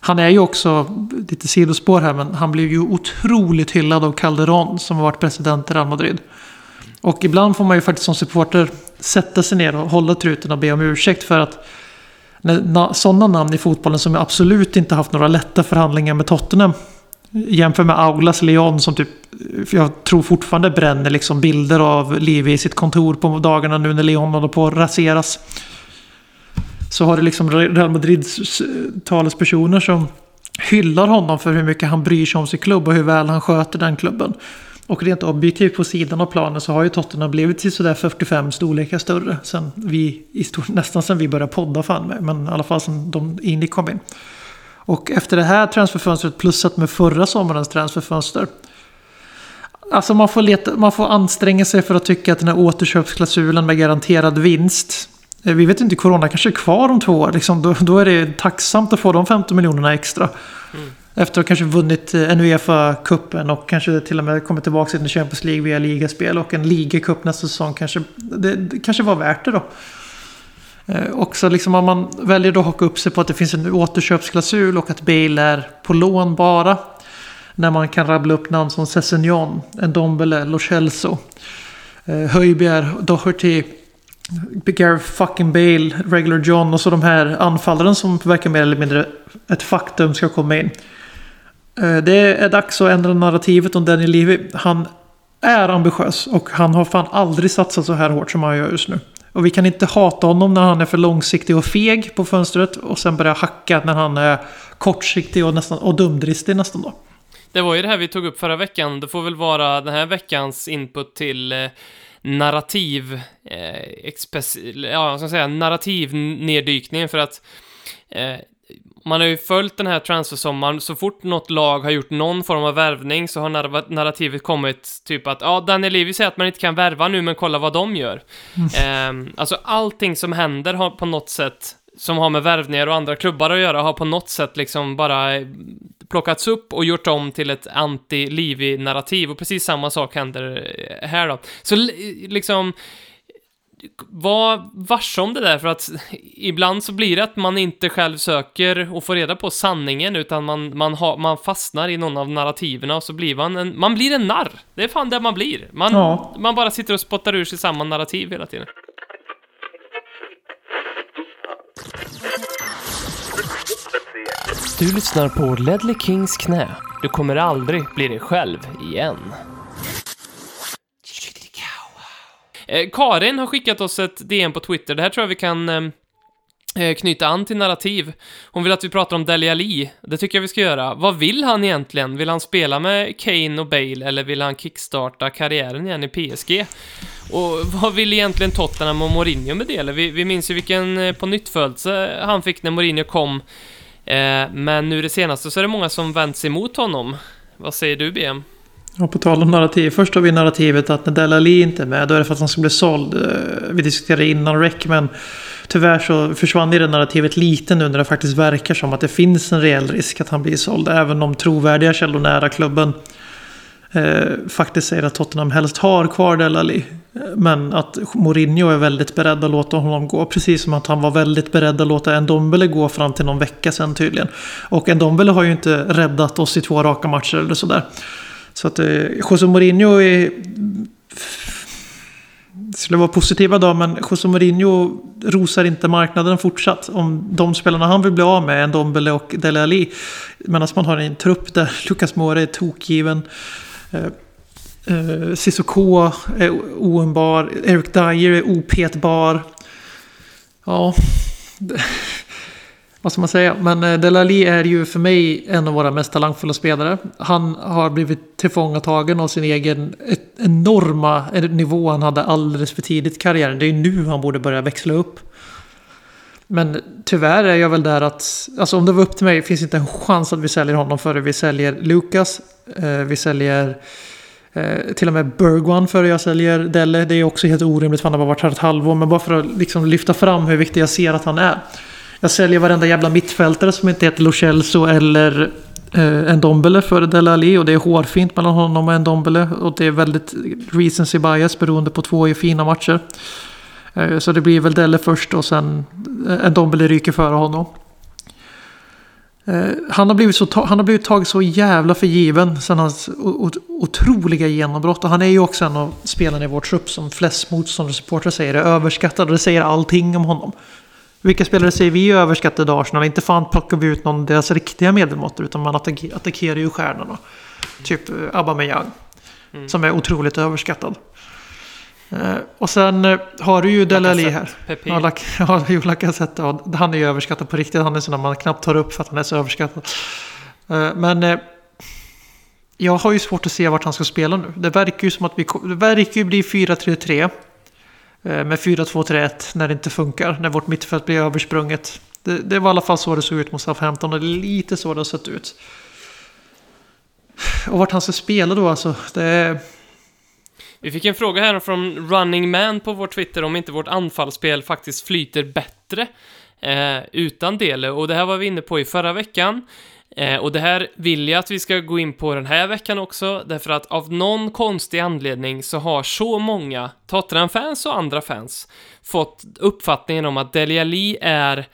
Han är ju också, lite sidospår här, men han blev ju otroligt hyllad av Calderon som har varit president i Real Madrid. Och ibland får man ju faktiskt som supporter sätta sig ner och hålla truten och be om ursäkt för att när sådana namn i fotbollen som absolut inte haft några lätta förhandlingar med Tottenham jämför med Aulas Leon som typ jag tror fortfarande bränner liksom bilder av Levi i sitt kontor på dagarna nu när Leon håller på att raseras. Så har det liksom Real Madrids talespersoner som hyllar honom för hur mycket han bryr sig om sin klubb och hur väl han sköter den klubben. Och rent objektivt på sidan av planen så har ju Tottenham blivit till sådär 45 storlekar större. Sen vi, i nästan sen vi började podda fan med. Men i alla fall sen de in kom in. Och efter det här transferfönstret plussat med förra sommarens transferfönster. Alltså man får, leta, man får anstränga sig för att tycka att den här återköpsklausulen med garanterad vinst. Eh, vi vet inte, corona kanske är kvar om två år. Liksom, då, då är det tacksamt att få de 15 miljonerna extra. Mm. Efter att ha kanske vunnit eh, en Uefa-cupen och kanske till och med kommit tillbaka till Champions League via ligaspel och en ligacup nästa säsong. Kanske, det, det kanske var värt det då. Eh, också liksom om man väljer att haka upp sig på att det finns en återköpsklausul och att Bale är på lån bara. När man kan rabbla upp namn som Sessignon, Ndombele, Lo Celso, eh, Höjbjerg, Doherty, Gareth fucking Bale, Regular John och så de här anfallaren som verkar mer eller mindre ett faktum ska komma in. Eh, det är dags att ändra narrativet om Danny Levy. Han är ambitiös och han har fan aldrig satsat så här hårt som han gör just nu. Och vi kan inte hata honom när han är för långsiktig och feg på fönstret och sen börja hacka när han är kortsiktig och, nästan, och dumdristig nästan då. Det var ju det här vi tog upp förra veckan. Det får väl vara den här veckans input till eh, narrativ, eh, ja, vad ska jag säga, Narrativneddykningen. för att eh, man har ju följt den här transfersommaren, så fort något lag har gjort någon form av värvning så har narrativet kommit typ att ja, Daniel Levy säger att man inte kan värva nu, men kolla vad de gör. Mm. Eh, alltså allting som händer har på något sätt, som har med värvningar och andra klubbar att göra, har på något sätt liksom bara plockats upp och gjort om till ett anti-Levi-narrativ, och precis samma sak händer här då. Så liksom var varse om det där, för att ibland så blir det att man inte själv söker och får reda på sanningen, utan man, man, ha, man fastnar i någon av narrativen och så blir man en, man blir en narr. Det är fan det man blir. Man, ja. man bara sitter och spottar ur sig samma narrativ hela tiden. Du lyssnar på Ledley Kings knä. Du kommer aldrig bli dig själv igen. Eh, Karin har skickat oss ett DM på Twitter. Det här tror jag vi kan ehm, eh, knyta an till narrativ. Hon vill att vi pratar om Dele Alli. Det tycker jag vi ska göra. Vad vill han egentligen? Vill han spela med Kane och Bale eller vill han kickstarta karriären igen i PSG? Och vad vill egentligen Tottenham och Mourinho med det? Vi, vi minns ju vilken eh, på nytt han fick när Mourinho kom. Eh, men nu det senaste så är det många som vänt sig emot honom. Vad säger du, BM? Ja, på tal om narrativ. Först har vi narrativet att när Delali inte är med, då är det för att han ska bli såld. Eh, vi diskuterade innan REC, men tyvärr så försvann det narrativet lite nu när det faktiskt verkar som att det finns en reell risk att han blir såld. Även om trovärdiga källor nära klubben eh, faktiskt säger att Tottenham helst har kvar Delali. Eh, men att Mourinho är väldigt beredd att låta honom gå. Precis som att han var väldigt beredd att låta Ndombele gå fram till någon vecka sedan tydligen. Och Ndombele har ju inte räddat oss i två raka matcher eller sådär. Så att eh, José Mourinho är... Det skulle vara positiva då, men José Mourinho rosar inte marknaden fortsatt. Om de spelarna han vill bli av med, Ndombele och Dele Alli. Medan man har en trupp där Lucas Moura är tokgiven. Eh, eh, Cissoko är oumbar. Eric Dyer är opetbar. Ja, vad ska man säga? Men eh, Delali är ju för mig en av våra mest talangfulla spelare. Han har blivit tillfångatagen av sin egen enorma nivå han hade alldeles för tidigt i karriären. Det är nu han borde börja växla upp. Men tyvärr är jag väl där att, alltså om det var upp till mig finns inte en chans att vi säljer honom före vi säljer Lukas. Eh, vi säljer eh, till och med Bergwan före jag säljer Delle. Det är också helt orimligt för han har bara varit här ett halvår. Men bara för att liksom lyfta fram hur viktig jag ser att han är. Jag säljer varenda jävla mittfältare som inte heter Lo Celso eller eh, Ndombele före Dele Alli. Och det är hårfint mellan honom och Ndombele. Och det är väldigt recency bias beroende på två fina matcher. Eh, så det blir väl Dele först och sen eh, Ndombele ryker före honom. Eh, han har, blivit så, han har blivit taget så jävla för given sen hans otroliga genombrott. Och han är ju också en av spelarna i vår trupp som flest motståndarsupportrar säger är överskattad. Och det säger allting om honom. Vilka spelare säger vi är överskattade Arsenal? Inte fan plockar vi ut någon av deras riktiga medelmåttor utan man attack- attackerar ju stjärnorna. Typ eh, Aubameyang. Som är otroligt överskattad. Eh, och sen eh, har du ju Dele Alli här. Pepe. Ja, Lac- ja, jo, Lacazette. Ja, han är ju överskattad på riktigt. Han är sån man knappt tar upp för att han är så överskattad. Men jag har ju svårt att se vart han ska spela nu. Det verkar ju som att vi det verkar ju bli 4-3-3. Eh, med 4-2-3-1 när det inte funkar. När vårt mittfält blir översprunget. Det, det var i alla fall så det såg ut mot Southampton och det är lite så det har sett ut. Och vart han ska spela då alltså. Det är... Vi fick en fråga här från Running Man på vår Twitter om inte vårt anfallsspel faktiskt flyter bättre eh, utan Dele. Och det här var vi inne på i förra veckan. Eh, och det här vill jag att vi ska gå in på den här veckan också, därför att av någon konstig anledning så har så många Tottenham-fans och andra fans fått uppfattningen om att Dele Alli är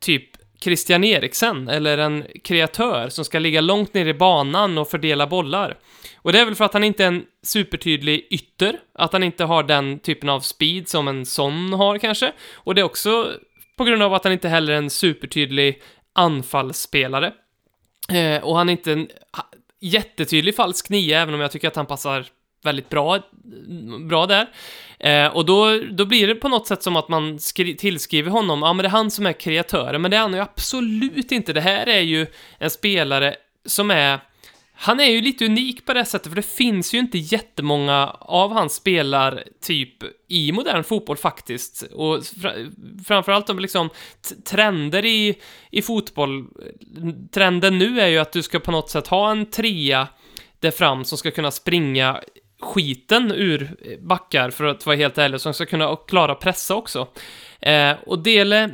typ Christian Eriksen, eller en kreatör som ska ligga långt ner i banan och fördela bollar. Och det är väl för att han inte är en supertydlig ytter, att han inte har den typen av speed som en sån har kanske. Och det är också på grund av att han inte heller är en supertydlig anfallsspelare. Eh, och han är inte en jättetydlig falsk nia, även om jag tycker att han passar väldigt bra, bra där. Eh, och då, då blir det på något sätt som att man skri- tillskriver honom, ja men det är han som är kreatören, men det är han ju absolut inte. Det här är ju en spelare som är han är ju lite unik på det sättet, för det finns ju inte jättemånga av hans spelartyp i modern fotboll faktiskt. Och fr framförallt om liksom trender i, i fotboll. Trenden nu är ju att du ska på något sätt ha en trea där fram som ska kunna springa skiten ur backar, för att vara helt ärlig, som ska kunna klara pressa också. Eh, och Dele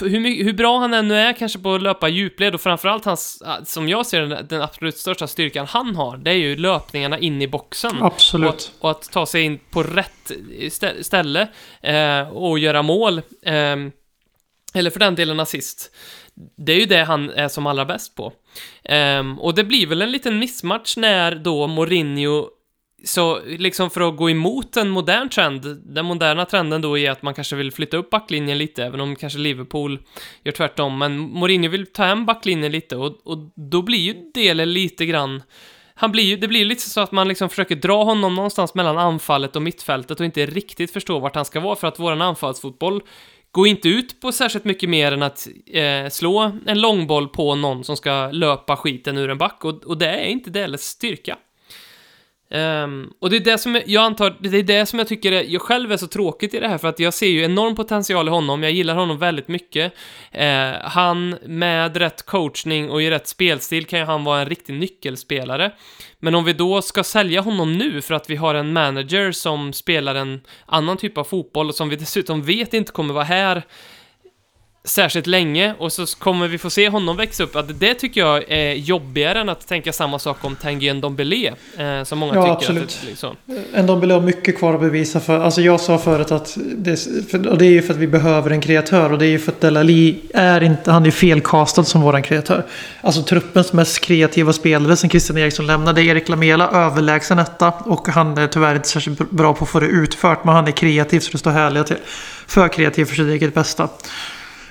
hur, hur bra han ännu är kanske på att löpa djupled och framförallt hans, som jag ser den, den absolut största styrkan han har, det är ju löpningarna in i boxen. Och Absolut. att, och att ta sig in på rätt stä- ställe eh, och göra mål. Eh, eller för den delen assist. Det är ju det han är som allra bäst på. Ehm, och det blir väl en liten missmatch när då Mourinho så liksom för att gå emot en modern trend, den moderna trenden då är att man kanske vill flytta upp backlinjen lite, även om kanske Liverpool gör tvärtom, men Mourinho vill ta hem backlinjen lite och, och då blir ju delen lite grann han blir ju, det blir lite så att man liksom försöker dra honom någonstans mellan anfallet och mittfältet och inte riktigt förstår vart han ska vara för att våran anfallsfotboll går inte ut på särskilt mycket mer än att eh, slå en långboll på någon som ska löpa skiten ur en back och, och det är inte Deles styrka. Um, och det är det som jag antar, det är det som jag tycker är, jag själv är så tråkigt i det här för att jag ser ju enorm potential i honom, jag gillar honom väldigt mycket. Uh, han, med rätt coachning och i rätt spelstil kan ju han vara en riktig nyckelspelare. Men om vi då ska sälja honom nu för att vi har en manager som spelar en annan typ av fotboll och som vi dessutom vet inte kommer vara här särskilt länge och så kommer vi få se honom växa upp. Att det tycker jag är jobbigare än att tänka samma sak om Tanguy Ndombele, eh, som många Ja, tycker. absolut. Att det, liksom. Ndombele har mycket kvar att bevisa för. Alltså jag sa förut att det, för, och det är ju för att vi behöver en kreatör och det är ju för att Delali är inte, han är felkastad som våran kreatör. Alltså truppens mest kreativa spelare sen Christian Eriksson lämnade, Erik Lamela överlägsen etta och han är tyvärr inte särskilt bra på att få det utfört men han är kreativ så det står härliga till. För kreativ för sitt eget bästa.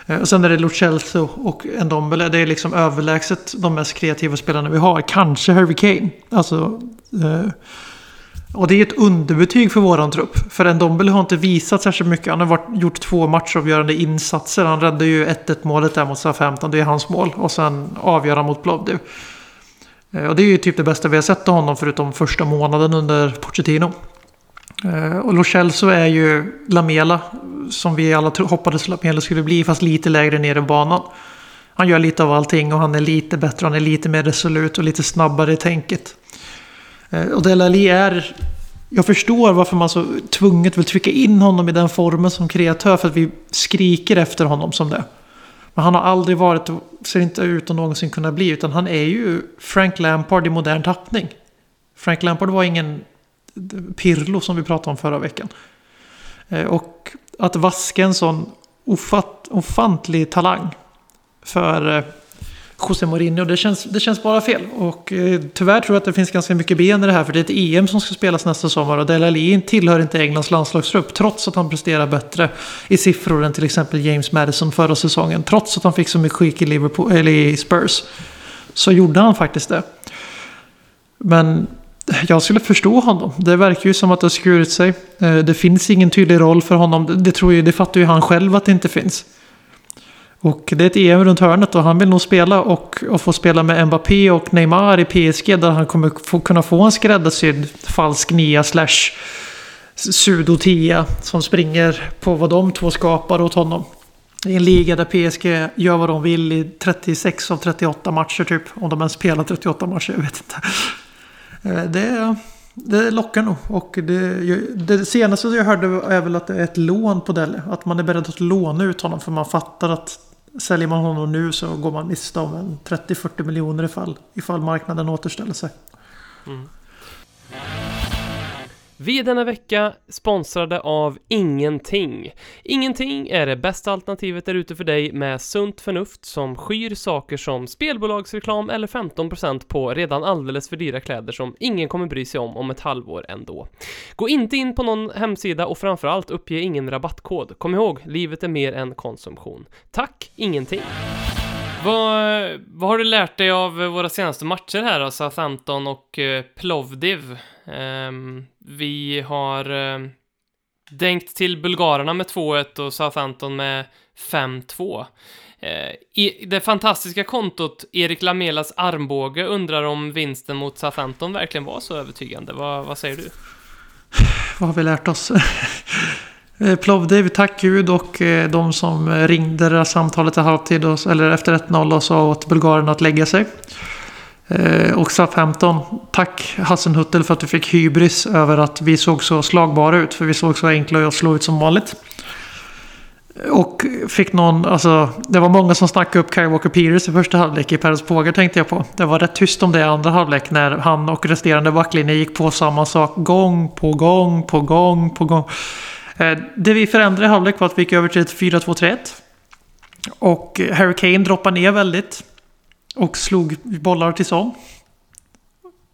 Eh, och sen är det Lucelso och Ndombele. Det är liksom överlägset de mest kreativa spelarna vi har. Kanske Harry Kane. Alltså, eh, och det är ett underbetyg för våran trupp. För Ndombele har inte visat särskilt mycket. Han har varit, gjort två matchavgörande insatser. Han räddade ju 1-1 målet där mot SA-15. Det är hans mål. Och sen avgör han mot Plovdiv. Eh, Och det är ju typ det bästa vi har sett av honom förutom första månaden under Pochettino. Eh, och Lo Celso är ju Lamela som vi alla hoppades Lamela skulle bli fast lite lägre ner i banan. Han gör lite av allting och han är lite bättre, han är lite mer resolut och lite snabbare i tänket. Eh, och Delali är... Jag förstår varför man så tvunget vill trycka in honom i den formen som kreatör för att vi skriker efter honom som det. Men han har aldrig varit och ser inte ut att någonsin kunna bli utan han är ju Frank Lampard i modern tappning. Frank Lampard var ingen Pirlo som vi pratade om förra veckan. Eh, och att vaska en sån ofatt, ofantlig talang för eh, José Mourinho, det känns, det känns bara fel. Och eh, tyvärr tror jag att det finns ganska mycket ben i det här för det är ett EM som ska spelas nästa sommar och Delali tillhör inte Englands landslagstrupp trots att han presterar bättre i siffror än till exempel James Madison förra säsongen. Trots att han fick så mycket skit i, Liverpool, eller i Spurs så gjorde han faktiskt det. Men jag skulle förstå honom. Det verkar ju som att det har skurit sig. Eh, det finns ingen tydlig roll för honom. Det, tror ju, det fattar ju han själv att det inte finns. Och det är ett EM runt hörnet och han vill nog spela och, och få spela med Mbappé och Neymar i PSG där han kommer få, kunna få en skräddarsydd falsk nia slash sudo 10 som springer på vad de två skapar åt honom. I en liga där PSG gör vad de vill i 36 av 38 matcher typ. Om de ens spelar 38 matcher, jag vet inte. Eh, det, det lockar nog. Och det, det senaste jag hörde är väl att det är ett lån på Delle. Att man är beredd att låna ut honom för man fattar att säljer man honom nu så går man miste om 30-40 miljoner ifall, ifall marknaden återställer sig. Mm. Vi är denna vecka sponsrade av Ingenting. Ingenting är det bästa alternativet där ute för dig med sunt förnuft som skyr saker som spelbolagsreklam eller 15% på redan alldeles för dyra kläder som ingen kommer bry sig om om ett halvår ändå. Gå inte in på någon hemsida och framförallt uppge ingen rabattkod. Kom ihåg, livet är mer än konsumtion. Tack, Ingenting. Vad, vad har du lärt dig av våra senaste matcher här då? Southampton och eh, Plovdiv. Um, vi har eh, dänkt till bulgarerna med 2-1 och Southampton med 5-2. Eh, det fantastiska kontot Erik Lamelas armbåge undrar om vinsten mot Southampton verkligen var så övertygande. Vad, vad säger du? Vad har vi lärt oss? Eh, Plovdiv, tack gud och eh, de som ringde det här samtalet i halvtid, och, eller efter 1-0 och sa åt bulgarerna att lägga sig. Eh, Och Southampton, tack Hassenhuttel för att du fick hybris över att vi såg så slagbara ut. För vi såg så enkla att slå ut som vanligt. Och fick någon, alltså det var många som snackade upp Kyle Walker Peters i första halvlek i Peres Pågar tänkte jag på. Det var rätt tyst om det i andra halvlek när han och resterande backlinje gick på samma sak gång på gång på gång på gång. Eh, Det vi förändrade i halvlek var att vi gick över till ett 4-2-3-1. Och Harry Kane droppade ner väldigt. Och slog bollar till Son.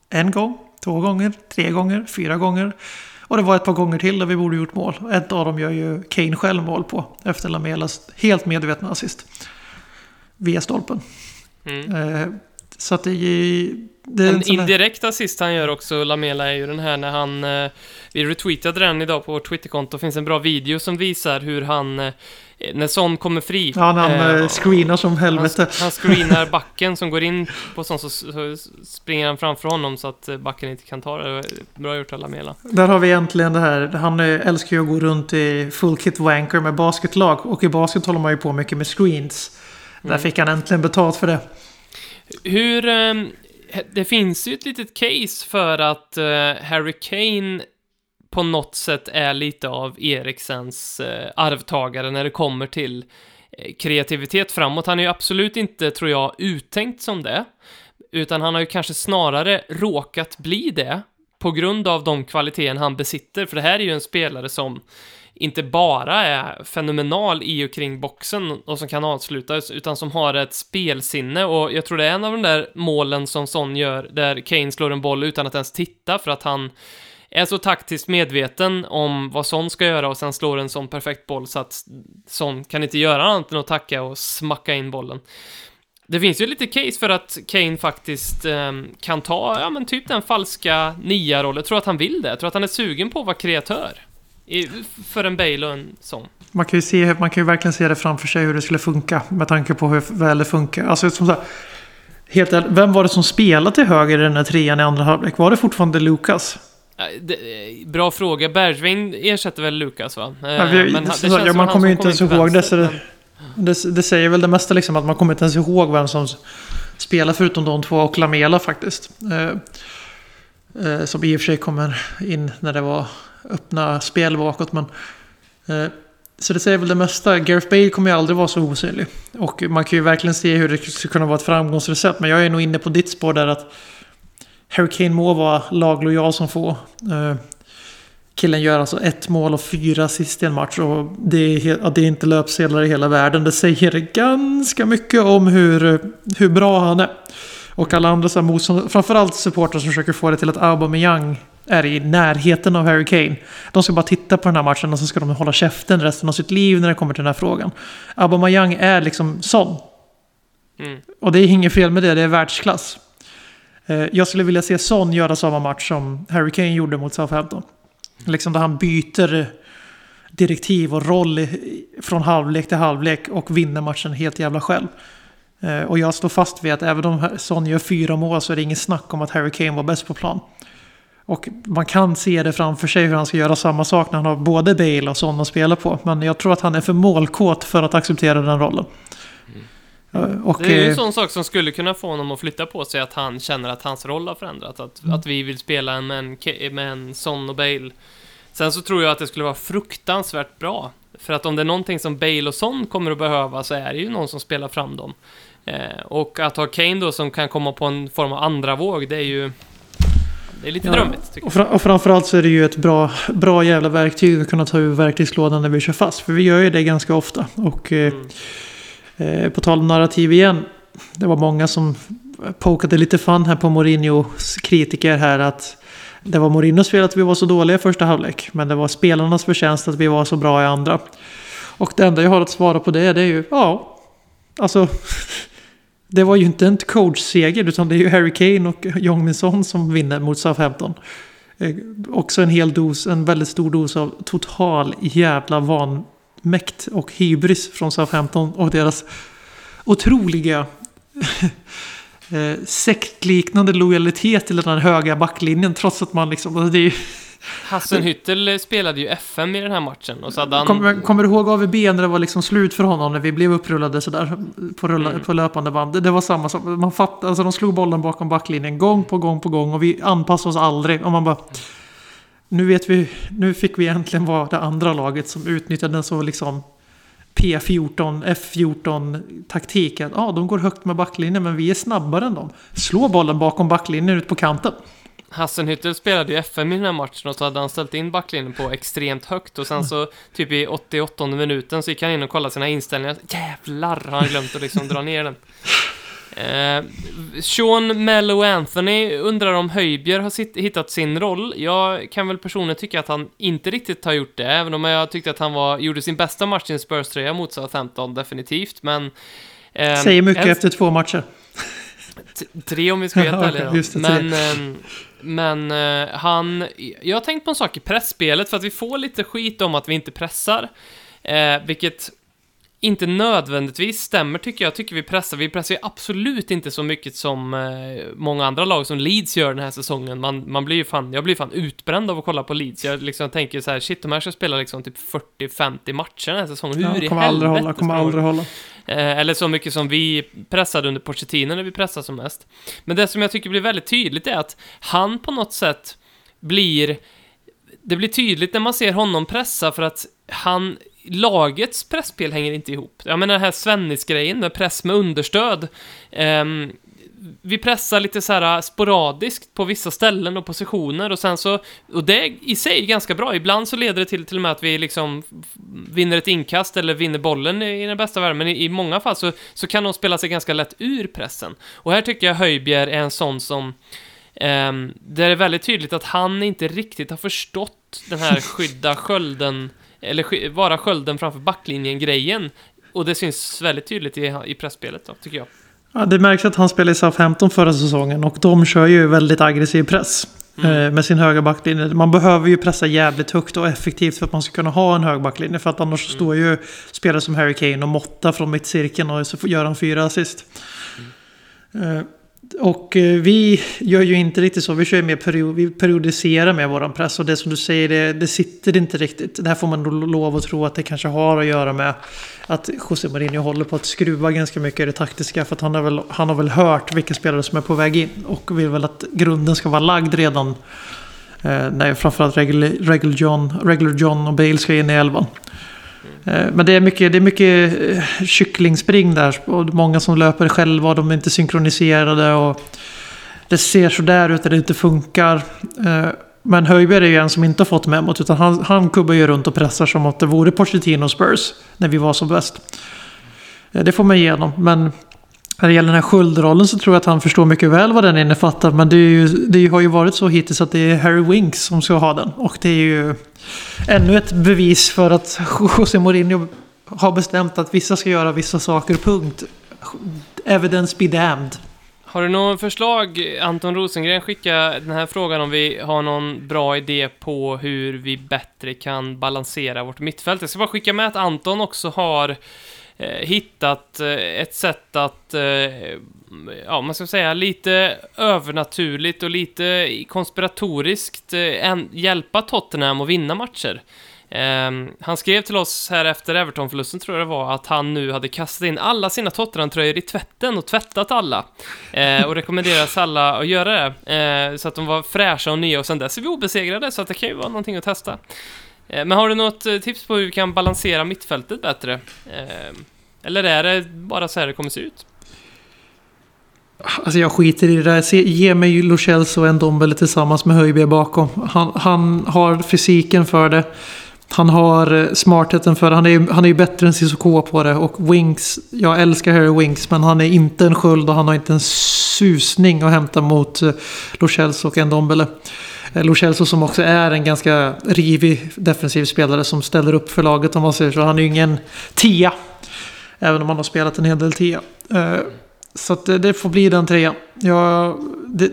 En gång, två gånger, tre gånger, fyra gånger. Och det var ett par gånger till där vi borde gjort mål. Ett av dem gör ju Kane själv mål på. Efter Lamelas helt medvetna assist. Via stolpen. Mm. Eh, Så att det, det är en En här- indirekt assist han gör också, Lamela, är ju den här när han... Eh, vi retweetade den idag på vårt Twitterkonto, finns en bra video som visar hur han... Eh, när Son kommer fri. Ja, han eh, eh, screenar som han, helvete. han screenar backen som går in på sån så, så springer han framför honom så att eh, backen inte kan ta det. Bra gjort av Lamela. Där har vi äntligen det här. Han eh, älskar ju att gå runt i full kit wanker med basketlag. Och i basket håller man ju på mycket med screens. Där Mm. fick han äntligen betalt för det. Hur... ehm, det finns ju ett litet case för att eh, Harry Kane på något sätt är lite av Eriksens eh, arvtagare när det kommer till eh, kreativitet framåt. Han är ju absolut inte, tror jag, uttänkt som det. Utan han har ju kanske snarare råkat bli det på grund av de kvaliteter han besitter. För det här är ju en spelare som inte bara är fenomenal i och kring boxen och som kan avslutas, utan som har ett spelsinne och jag tror det är en av de där målen som Son gör, där Kane slår en boll utan att ens titta för att han är så taktiskt medveten om vad Son ska göra och sen slår en sån perfekt boll så att Son kan inte göra annat än att tacka och smacka in bollen. Det finns ju lite case för att Kane faktiskt eh, kan ta, ja men typ den falska nia-rollen. Jag tror att han vill det. Jag tror att han är sugen på att vara kreatör. I, för en Bale och en sån. Man kan, ju se, man kan ju verkligen se det framför sig hur det skulle funka. Med tanke på hur väl det funkar. Alltså, som så här, helt ärligt, vem var det som spelade till höger i den här trean i andra halvlek? Var det fortfarande Lukas? Det, eh, bra fråga. Bergvin ersätter väl Lukas va? Eh, Ja, vi- men han- så- ja, man kommer ju inte ens ihåg det, det- men- Det, det säger väl det mesta liksom att man kommer inte ens ihåg vem som spelar förutom de två och Lamela faktiskt. Eh, eh, som i och för sig kommer in när det var öppna spel bakåt. Men, eh, så det säger väl det mesta. Gareth Bale kommer ju aldrig vara så osynlig. Och man kan ju verkligen se hur det skulle kunna vara ett framgångsrecept. Men jag är nog inne på ditt spår där att Harry Kane må vara laglojal som få. Eh, Killen gör alltså ett mål och fyra assist i en match och det är, ja, det är inte löpsedlar i hela världen. Det säger ganska mycket om hur, hur bra han är. Och alla andra så här motstånd, framförallt supportrar som försöker få det till att Aubameyang är i närheten av Harry Kane. De ska bara titta på den här matchen och så ska de hålla käften resten av sitt liv när det kommer till den här frågan. Aubameyang är liksom sån. Mm. Och det är inget fel med det, det är världsklass. Eh, jag skulle vilja se Son göra samma match som Harry Kane gjorde mot Southampton. Liksom där han byter direktiv och roll från halvlek till halvlek och vinner matchen helt jävla själv. Eh, och jag står fast vid att även om Son gör fyra mål så är det ingen snack om att Harry Kane var bäst på plan. Och man kan se det framför sig hur han ska göra samma sak när han har både Bale och Son att spela på. Men jag tror att han är för målkåt för att acceptera den rollen. Och, Det är ju en eh, sån sak som skulle kunna få honom att flytta på sig, att han känner att hans roll har förändrats. Att, Mm. att vi vill spela med en, med en Son och Bale. Sen så tror jag att det skulle vara fruktansvärt bra. För att om det är någonting som Bale och Son kommer att behöva så är det ju någon som spelar fram dem. Eh, och att ha Kane då som kan komma på en form av andra våg, det är ju... Det är lite Ja. drömmigt, Och, fra, och framförallt så är det ju ett bra, bra jävla verktyg att kunna ta ur verktygslådan när vi kör fast. För vi gör ju det ganska ofta. Och eh. Mm eh, på tal om narrativ igen. Det var många som pokade lite fan här på Mourinhos kritiker här att det var Mourinhos fel att vi var så dåliga i första halvlek. Men det var spelarnas förtjänst att vi var så bra i andra. Och det enda jag har att svara på det, det är ju ja. Alltså. Det var ju inte en coachseger utan det är ju Harry Kane och Jong Min Son som vinner mot Southampton. Eh, också en hel dos, en väldigt stor dos av total jävla van vanmäkt och hybris från Southampton och deras otroliga eh, sektliknande lojalitet till den här höga backlinjen trots att man liksom... Alltså det är Hassenhüttel spelade ju FM i den här matchen och så hade han... kommer, kommer du ihåg AVB när det var liksom slut för honom när vi blev upprullade sådär på, rulla, Mm. på löpande band? Det, det var samma sak. Man fattade, alltså de slog bollen bakom backlinjen gång på gång på gång och vi anpassade oss aldrig. Och man bara... Nu vet vi, nu fick vi äntligen vara det andra laget som utnyttjade den så liksom P14, F14 taktiken. Ja, de går högt med backlinjen men vi är snabbare än dem. Slå bollen bakom backlinjen ut på kanten. Hassenhüttel spelade ju FM i den här matchen och så hade han ställt in backlinjen på extremt högt och sen så typ i 88 minuten så gick han in och kollade sina inställningar. Jävlar har han glömt att liksom dra ner den. Eh, Sean Mello Anthony undrar om Höjbjer har sitt, hittat sin roll. Jag kan väl personligen tycka att han inte riktigt har gjort det, även om jag tyckte att han var, gjorde sin bästa match i en Spurs-tröja mot Southampton, definitivt, men... eh, Säger mycket efter två matcher. Tre om vi ska vara helt ärliga Men, ehm, men eh, han... Jag har tänkt på en sak i pressspelet för att vi får lite skit om att vi inte pressar. Eh, vilket inte nödvändigtvis stämmer tycker jag. Tycker vi pressar. Vi pressar ju absolut inte så mycket som eh, många andra lag som Leeds gör den här säsongen. Man, man blir ju fan, jag blir fan utbränd av att kolla på Leeds. Jag liksom tänker så här, shit, de här ska spela liksom typ 40-50 matcher den här säsongen. Hur Ja, i kommer aldrig helvete hålla, kommer aldrig hålla. Eh, eller så mycket som vi pressade under Pochettino när vi pressade som mest. Men det som jag tycker blir väldigt tydligt är att han på något sätt blir... Det blir tydligt när man ser honom pressa för att han... Lagets pressspel hänger inte ihop. Jag menar den här Svennis-grejen med press med understöd. Um, vi pressar lite så här äh, sporadiskt på vissa ställen och positioner och sen så, och det är i sig ganska bra. Ibland så leder det till till och med att vi liksom vinner ett inkast eller vinner bollen i den bästa världen, men i, i många fall så, så kan de spela sig ganska lätt ur pressen. Och här tycker jag Höjbjer är en sån som ehm, det är väldigt tydligt att han inte riktigt har förstått den här skydda skölden, eller vara skölden framför backlinjen-grejen. Och det syns väldigt tydligt i, i pressspelet då, tycker jag. Ja, det märks att han spelade i Southampton förra säsongen och de kör ju väldigt aggressiv press. Mm. eh, Med sin höga backlinje. Man behöver ju pressa jävligt högt och effektivt för att man ska kunna ha en hög backlinje. För att annars Mm. står ju spelare som Harry Kane och Motta från mittcirkeln och så gör han fyra assist. Mm. Och eh, vi gör ju inte riktigt så. Vi kör ju mer period, vi periodiserar med våran press. Och det som du säger, det, det sitter inte riktigt. Det här får man nog lov att tro att det kanske har att göra med att José Mourinho håller på att skruva ganska mycket i det taktiska. För att han har väl, han har väl hört vilka spelare som är på väg in. Och vill väl att grunden ska vara lagd redan. Eh, när framförallt Regular, Regular, John, Regular John och Bale ska in i elvan. Eh, men det är mycket, det är mycket eh, kycklingspring där. Och många som löper själva och de är inte synkroniserade. Och det ser sådär ut det inte funkar. Eh, men Höjberg är ju en som inte har fått memot. Utan han, han kubbar ju runt och pressar som att det vore Pochettino Spurs. När vi var som bäst. Det får man igenom. Men när det gäller den här sköldrollen så tror jag att han förstår mycket väl vad den innefattar. Men det, är ju, det har ju varit så hittills att det är Harry Winks som ska ha den. Och det är ju ännu ett bevis för att José Mourinho har bestämt att vissa ska göra vissa saker, punkt. Evidence be damned. Har du någon förslag, Anton Rosengren, skicka den här frågan om vi har någon bra idé på hur vi bättre kan balansera vårt mittfält. Jag ska bara skicka med att Anton också har Eh, hittat eh, ett sätt att, eh, ja, man ska säga lite övernaturligt och lite konspiratoriskt hjälpa Tottenham att vinna matcher. Ehm, han skrev till oss här efter Everton-förlusten, tror jag det var, att han nu hade kastat in alla sina Tottenham-tröjor i tvätten och tvättat alla. Eh, och rekommenderas alla att göra det. Eh, så att de var fräscha och nya och sen dess är vi obesegrade, så att det kan ju vara någonting att testa. Eh, men har du något eh, tips på hur vi kan balansera mittfältet bättre? Eh, eller är det bara så här det kommer se ut? Alltså jag skiter i det där. Se, ge mig Lo Celso och Ndombele tillsammans med Höjbjerg bakom. Han, han har fysiken för det. Han har smartheten för det. Han är, ju- han är ju bättre än Cissoko på det. Och Winks, jag älskar Harry Winks. Men han är inte en sköld och han har inte en susning att hämta mot Lo Celso och Ndombele. Eh, Eh, Lo Celso som också är en ganska rivig defensiv spelare som ställer upp för laget om man säger så. Han är ju ingen tia. Även om han har spelat en hel del tia. Eh, så att det, det får bli den trean. Jag, det,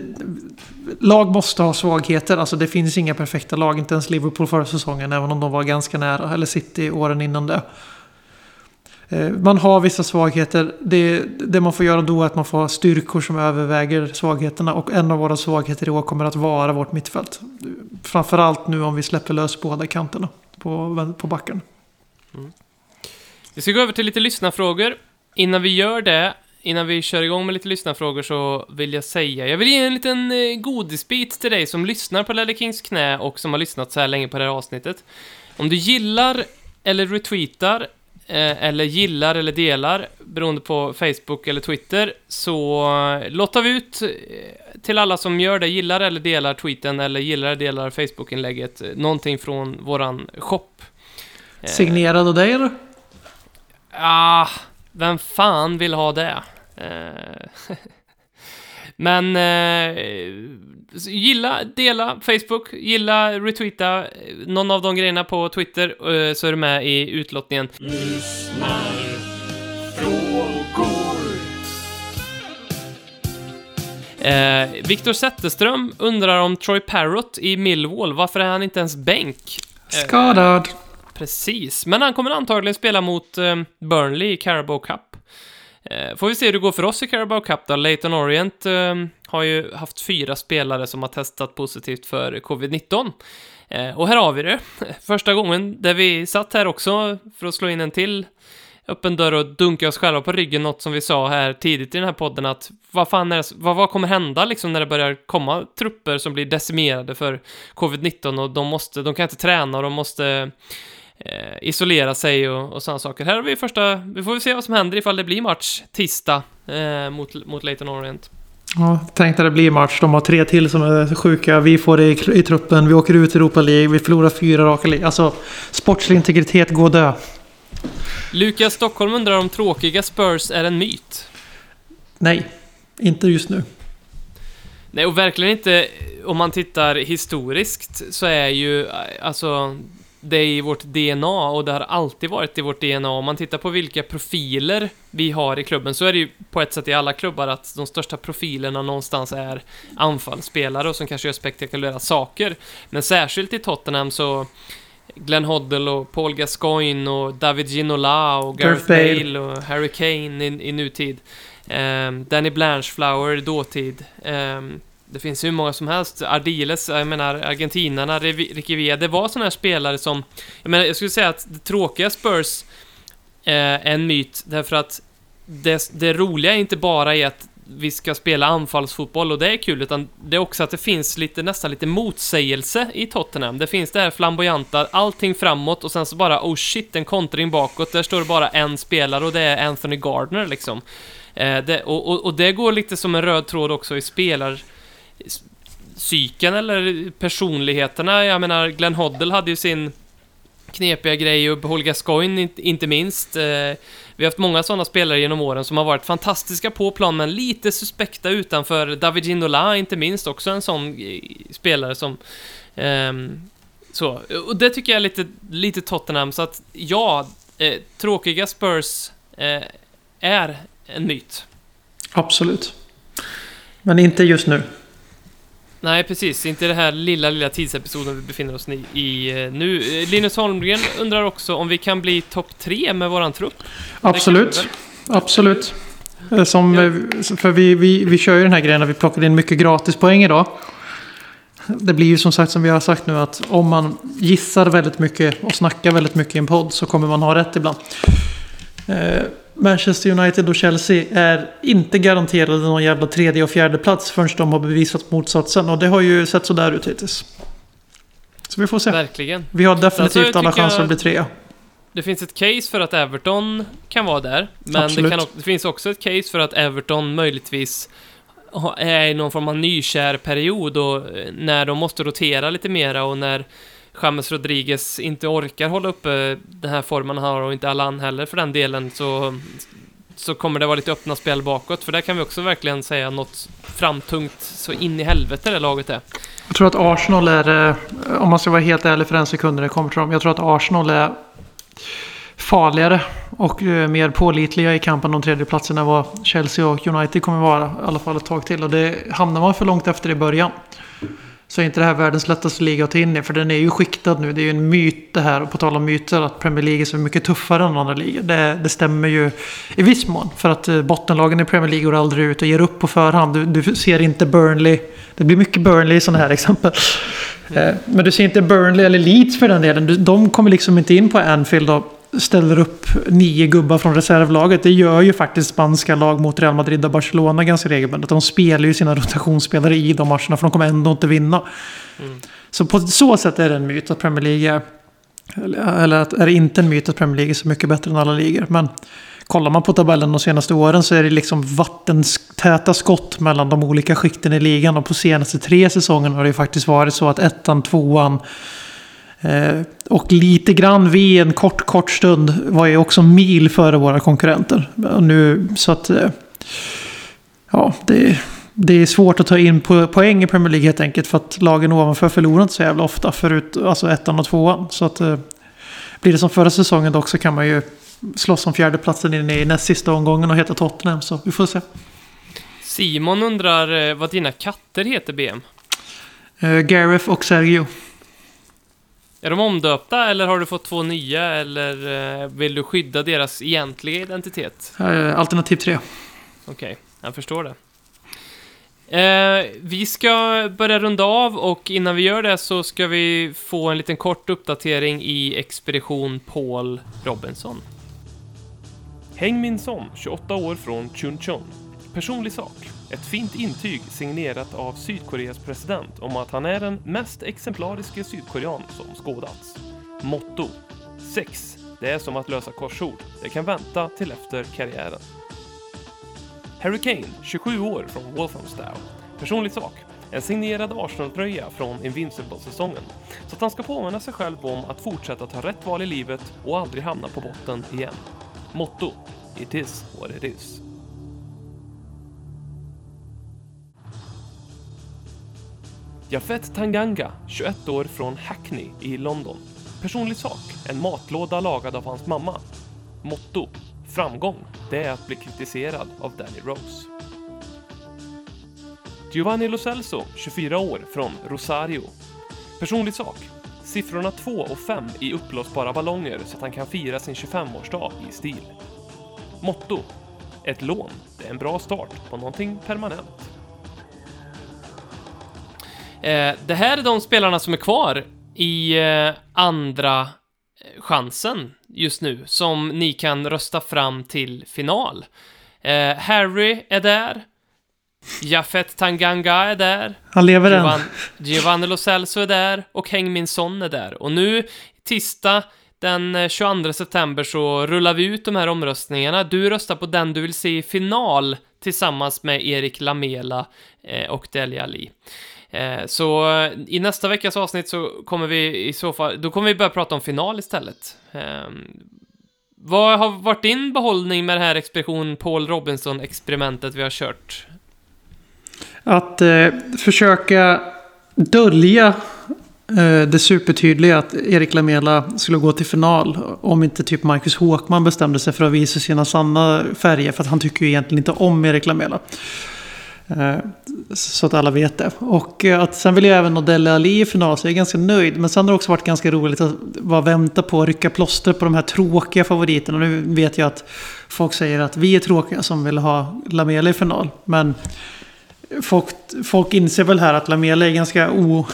lag måste ha svagheter. Alltså det finns inga perfekta lag. Inte ens Liverpool förra säsongen. Även om de var ganska nära. Eller City åren innan det. Eh, man har vissa svagheter. Det, det man får göra då är att man får ha styrkor som överväger svagheterna. Och en av våra svagheter i år kommer att vara vårt mittfält. Framförallt nu om vi släpper lös båda kanterna på, på backen. Mm. Vi ska gå över till lite lyssnarfrågor. Innan vi gör det, innan vi kör igång med lite lyssnarfrågor så vill jag säga, jag vill ge en liten eh, godisbit till dig som lyssnar på Lelle Kings knä och som har lyssnat så här länge på det här avsnittet. Om du gillar eller retweetar eller gillar eller delar, beroende på Facebook eller Twitter, så eh, lottar vi ut eh, till alla som gör det, gillar eller delar tweeten eller gillar eller delar Facebook-inlägget, eh, någonting från våran shop. Eh, Signerad av dig eller? Ah, vem fan vill ha det? Men eh, gilla, dela Facebook, gilla, retweeta eh, någon av de grejerna på Twitter eh, så är du med i utlottningen. Eh, Viktor Zetterström undrar om Troy Parrott i Millwall, varför är han inte ens bänk? Eh, Skadad. Precis, men han kommer antagligen spela mot eh, Burnley i Carabao Cup. Eh, får vi se hur det går för oss i Carabao Cup då. Leighton Orient eh, har ju haft fyra spelare som har testat positivt för covid-19. Eh, och här har vi det. Första gången där vi satt här också för att slå in en till öppen dörr och dunka oss själva på ryggen, något som vi sa här tidigt i den här podden att vad fan är det, vad, vad kommer hända liksom när det börjar komma trupper som blir decimerade för covid-19 och de måste, de kan inte träna och de måste eh, isolera sig och, och sådana saker. Här har vi första, vi får se vad som händer ifall det blir match tisdag eh, mot, mot Leighton Orient. Ja, tänk när det blir match. De har tre till som är sjuka. Vi får det i, i truppen. Vi åker ut i Europa League. Vi förlorar fyra raka League. Alltså, sportslig integritet, gå dö. Lukas Stockholm undrar om tråkiga Spurs är en myt. Nej, inte just nu. Nej, och verkligen inte om man tittar historiskt så är ju alltså det är i vårt DNA och det har alltid varit i vårt DNA. Om man tittar på vilka profiler vi har i klubben så är det ju på ett sätt i alla klubbar att de största profilerna någonstans är anfallsspelare och som kanske gör spektakulära saker. Men särskilt i Tottenham så Glenn Hoddle och Paul Gascoigne och David Ginola och Gareth Bale. Och Harry Kane i, i nutid. Um, Danny Blanchflower i dåtid. Um, det finns hur många som helst. Ardiles, jag menar argentinarna, Revi- Det var sådana här spelare som... Jag menar, jag skulle säga att det tråkiga Spurs eh, är en myt, därför att det, det roliga är inte bara i att vi ska spela anfallsfotboll och det är kul, utan det är också att det finns lite, nästan lite motsägelse i Tottenham. Det finns det här flamboyanta, allting framåt och sen så bara oh shit, en kontring bakåt. Där står det bara en spelare och det är Anthony Gardner liksom. Eh, det, och, och, och det går lite som en röd tråd också i spelar psyken eller personligheterna. Jag menar, Glenn Hoddle hade ju sin knepiga grej och Paul Gascoigne inte, minst. Eh, vi har haft många sådana spelare genom åren som har varit fantastiska på plan men lite suspekta utanför. David Ginola inte minst, också en sån eh, spelare som... Um, så, och det tycker jag är lite, lite Tottenham, så att ja, eh, tråkiga Spurs eh, är en myt. Absolut. Men inte just nu. Nej, precis. Inte det här lilla, lilla tidsepisoden vi befinner oss i, i eh, nu. Eh, Linus Holmgren undrar också om vi kan bli topp tre med våran trupp. Absolut. Absolut. Eh, Som, Ja. för vi, vi, vi kör ju den här grejen att vi plockade in mycket gratispoäng idag. Det blir ju som sagt som vi har sagt nu att om man gissar väldigt mycket och snackar väldigt mycket i en podd så kommer man ha rätt ibland. Manchester United och Chelsea är inte garanterade någon jävla tredje och fjärde plats förrän de har bevisat motsatsen. Och det har ju sett sådär ut hittills. Så vi får se. Verkligen. Vi har definitivt Alltså, alla chanser att bli trea. Det finns ett case för att Everton kan vara där, men det, kan, det finns också ett case för att Everton möjligtvis är i någon form av nykär period och när de måste rotera lite mera och när James Rodriguez inte orkar hålla uppe den här formen han har och inte Allan heller för den delen så, så kommer det vara lite öppna spel bakåt för där kan vi också verkligen säga något framtungt så in i helvete det laget är. Jag tror att Arsenal är, eh, om man ska vara helt ärlig för en sekund när det kommer till dem. Jag tror att Arsenal är farligare och eh, mer pålitliga i kampen om tredjeplatsen än vad Chelsea och United kommer vara. I alla fall ett tag till. Och det hamnar man för långt efter i början. Så är inte det här världens lättaste liga att ta in i. För den är ju skiktad nu. Det är ju en myt det här. Och på tal om myter att Premier League är så mycket tuffare än andra ligor. Det, det stämmer ju i viss mån. För att eh, bottenlagen i Premier League går aldrig ut och ger upp på förhand. Du, du ser inte Burnley. Det blir mycket Burnley i sådana här exempel. Eh, Men du ser inte Burnley eller Leeds för den delen. De kommer liksom inte in på Anfield och ställer upp nio gubbar från reservlaget. Det gör ju faktiskt spanska lag mot Real Madrid och Barcelona ganska regelbundet. De spelar ju sina rotationsspelare i de matcherna för de kommer ändå inte vinna. Mm. Så på så sätt är det en myt att Premier League är... Eller att, är det inte en myt att Premier League är så mycket bättre än alla ligor. Men kollar man på tabellen de senaste åren så är det liksom vattentäta skott mellan de olika skikten i ligan. Och på senaste tre säsongerna har det ju faktiskt varit så att ettan, tvåan och lite grann vid en kort, kort stund var ju också mil före våra konkurrenter. Nu, så att... Eh, ja, det, det är svårt att ta in po poäng i Premier League helt enkelt. För att lagen ovanför förlorar inte så jävla ofta. Förut, alltså ettan och tvåan. Så att... Eh, blir det som förra säsongen dock så kan man ju slåss om fjärdeplatsen in i näst sista omgången och heta Tottenham. Så vi får se. Simon undrar eh, vad dina katter heter BM? Uh, Gareth och Sergio. Är de omdöpta eller har du fått två nya eller eh, vill du skydda deras egentliga identitet? Eh, Alternativ tre. Okej, jag förstår det. Eh, vi ska börja runda av och innan vi gör det så ska vi få en liten kort uppdatering i Expedition Paul Robinson. Heng Min Son, 28 år från Chuncheon. Personlig sak. Ett fint intyg signerat av Sydkoreas president om att han är den mest exemplariske sydkorean som skådats. Motto. Sex. Det är som att lösa korsord. Det kan vänta till efter karriären. Harry Kane, 27 år från Walthamstow. Personlig sak. En signerad Arsenal-tröja från Invincible-säsongen. Så att han ska påminna sig själv om att fortsätta ta rätt val i livet och aldrig hamna på botten igen. Motto. It is what it is. Jafet Tanganga, 21 år från Hackney i London. Personlig sak, en matlåda lagad av hans mamma. Motto, framgång, det är att bli kritiserad av Danny Rose. Giovanni Lo Celso, 24 år, från Rosario. Personlig sak, siffrorna 2 och 5 i uppblåsbara ballonger så att han kan fira sin 25-årsdag i stil. Motto, ett lån, det är en bra start på någonting permanent. Eh, det här är de spelarna som är kvar i eh, andra eh, chansen just nu, som ni kan rösta fram till final. Eh, Harry är där. Jafet Tanganga är där. Han lever än. Giovan, Giovanni Lo Celso är där och Heng Min Son är där. Och nu, tisdag den eh, 22 september så rullar vi ut de här omröstningarna. Du röstar på den du vill se i final tillsammans med Erik Lamela eh, och Deli Ali. Eh, så eh, i nästa veckas avsnitt så kommer vi i så fall, då kommer vi börja prata om final istället. Ehm, vad har varit din behållning med det här Expedition Paul Robinson-experimentet vi har kört? Att eh, försöka dölja eh, det supertydliga att Erik Lamela skulle gå till final. Om inte typ Marcus Håkman bestämde sig för att visa sina sanna färger. För att han tycker ju egentligen inte om Erik Lamela. Eh, så att alla vet det. Och eh, att sen vill jag även nå Dele Ali i final, så jag är ganska nöjd. Men sen har det också varit ganska roligt att bara vänta på att rycka plåster på de här tråkiga favoriterna. Nu vet jag att folk säger att vi är tråkiga som vill ha Lamela i final. Men folk, folk inser väl här att Lamela är ganska o,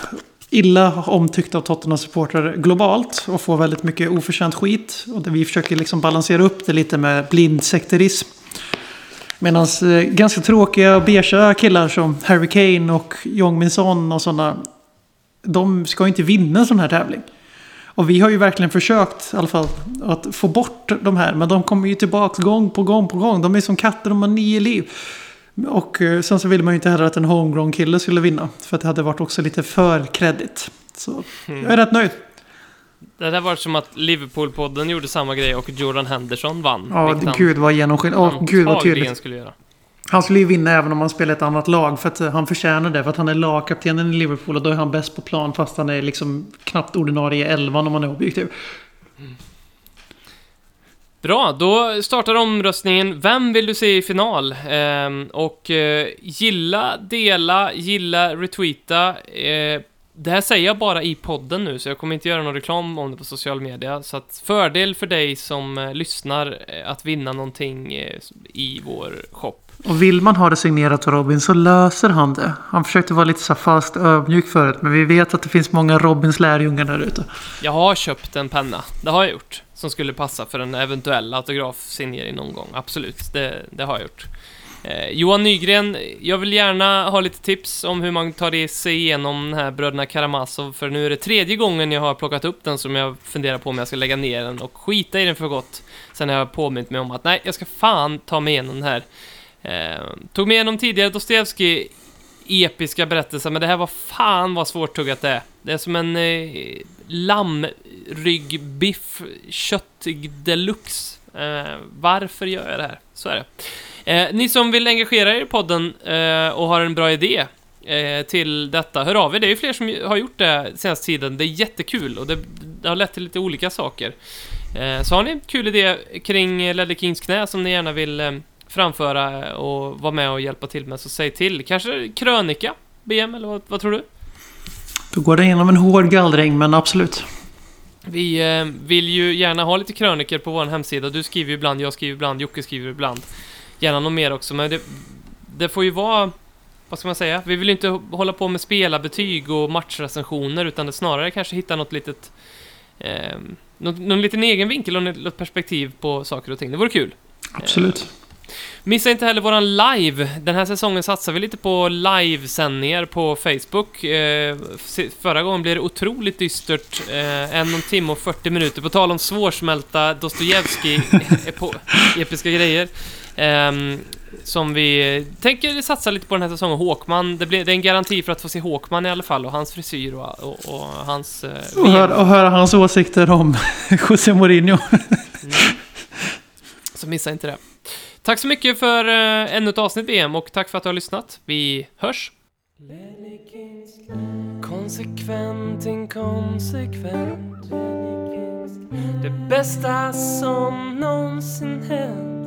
illa omtyckt av Tottenham-supportrar globalt. Och får väldigt mycket oförtjänt skit. Och vi försöker liksom balansera upp det lite med blind sekterism. Medan eh, ganska tråkiga och beiga killar som Harry Kane och Jong Min Son och sådana. De ska ju inte vinna en sån här tävling. Och vi har ju verkligen försökt i alla fall att få bort de här. Men de kommer ju tillbaka gång på gång på gång. De är som katter, de har nio liv. Och eh, sen så ville man ju inte heller att en homegrown kille skulle vinna. För att det hade varit också lite för kredit. Så jag är rätt nöjd. Det där var som att Liverpool-podden gjorde samma grej och Jordan Henderson vann. Ja, gud vad genomskinligt. Åh, gud vad tydligt. skulle göra. Han skulle ju vinna även om han spelar ett annat lag. För att eh, han förtjänar det. För att han är lagkaptenen i Liverpool. Och då är han bäst på plan. Fast han är liksom knappt ordinarie i elvan om man är objektiv. Bra, då startar omröstningen. Vem vill du se i final? Ehm, och eh, gilla, dela, gilla, retweeta. Eh, det här säger jag bara i podden nu, så jag kommer inte göra någon reklam om det på social media. Så att fördel för dig som eh, lyssnar eh, att vinna någonting eh, i vår shop. Och vill man ha det signerat av Robin så löser han det. Han försökte vara lite så fast ödmjuk förut. Men vi vet att det finns många Robins lärjungar där ute. Jag har köpt en penna, det har jag gjort. Som skulle passa för en eventuell autografsignering någon gång. Absolut, det, det har jag gjort. Eh, Johan Nygren, jag vill gärna ha lite tips om hur man tar sig igenom den här Bröderna Karamazov. För nu är det tredje gången jag har plockat upp den som jag funderar på om jag ska lägga ner den och skita i den för gott. Sen har jag påmint mig om att nej, jag ska fan ta mig igenom den här. Eh, tog mig igenom tidigare Dostojevskij episka berättelser, men det här var fan vad svårtuggat det är. Det är som en eh, lammryggbiff-kött-deluxe. Eh, varför gör jag det här? Så är det. Eh, ni som vill engagera er i podden eh, och har en bra idé eh, till detta, hör av er. Det är ju fler som har gjort det senaste tiden. Det är jättekul och det, det har lett till lite olika saker. Eh, så har ni en kul idé kring Ledley Kings knä som ni gärna vill eh, framföra och vara med och hjälpa till med, så säg till. Kanske krönika, BM, eller vad, vad tror du? Då går det igenom en hård gallring, men absolut. Vi eh, vill ju gärna ha lite kröniker på vår hemsida. Du skriver ju ibland, jag skriver ibland, Jocke skriver ibland. Gärna något mer också, men det, det får ju vara... Vad ska man säga? Vi vill ju inte hålla på med spelarbetyg och matchrecensioner, utan det snarare kanske hitta något litet... Eh, någon, någon liten egen vinkel och något perspektiv på saker och ting. Det vore kul. Absolut. Missa inte heller våran live. Den här säsongen satsar vi lite på livesändningar på Facebook. Eh, förra gången blev det otroligt dystert. Eh, en timme och 40 minuter. På tal om svårsmälta Dostojevskij epo- episka grejer. Ehm, som vi tänker satsa lite på den här säsongen. Håkman, det, blir, det är en garanti för att få se Håkman i alla fall och hans frisyr och, och, och hans... Eh, Och VM. höra, och höra hans åsikter om José Mourinho. Så missa inte det. Tack så mycket för eh, ännu ett avsnitt VM och tack för att du har lyssnat. Vi hörs! Konsekvent, inkonsekvent Det bästa som någonsin hänt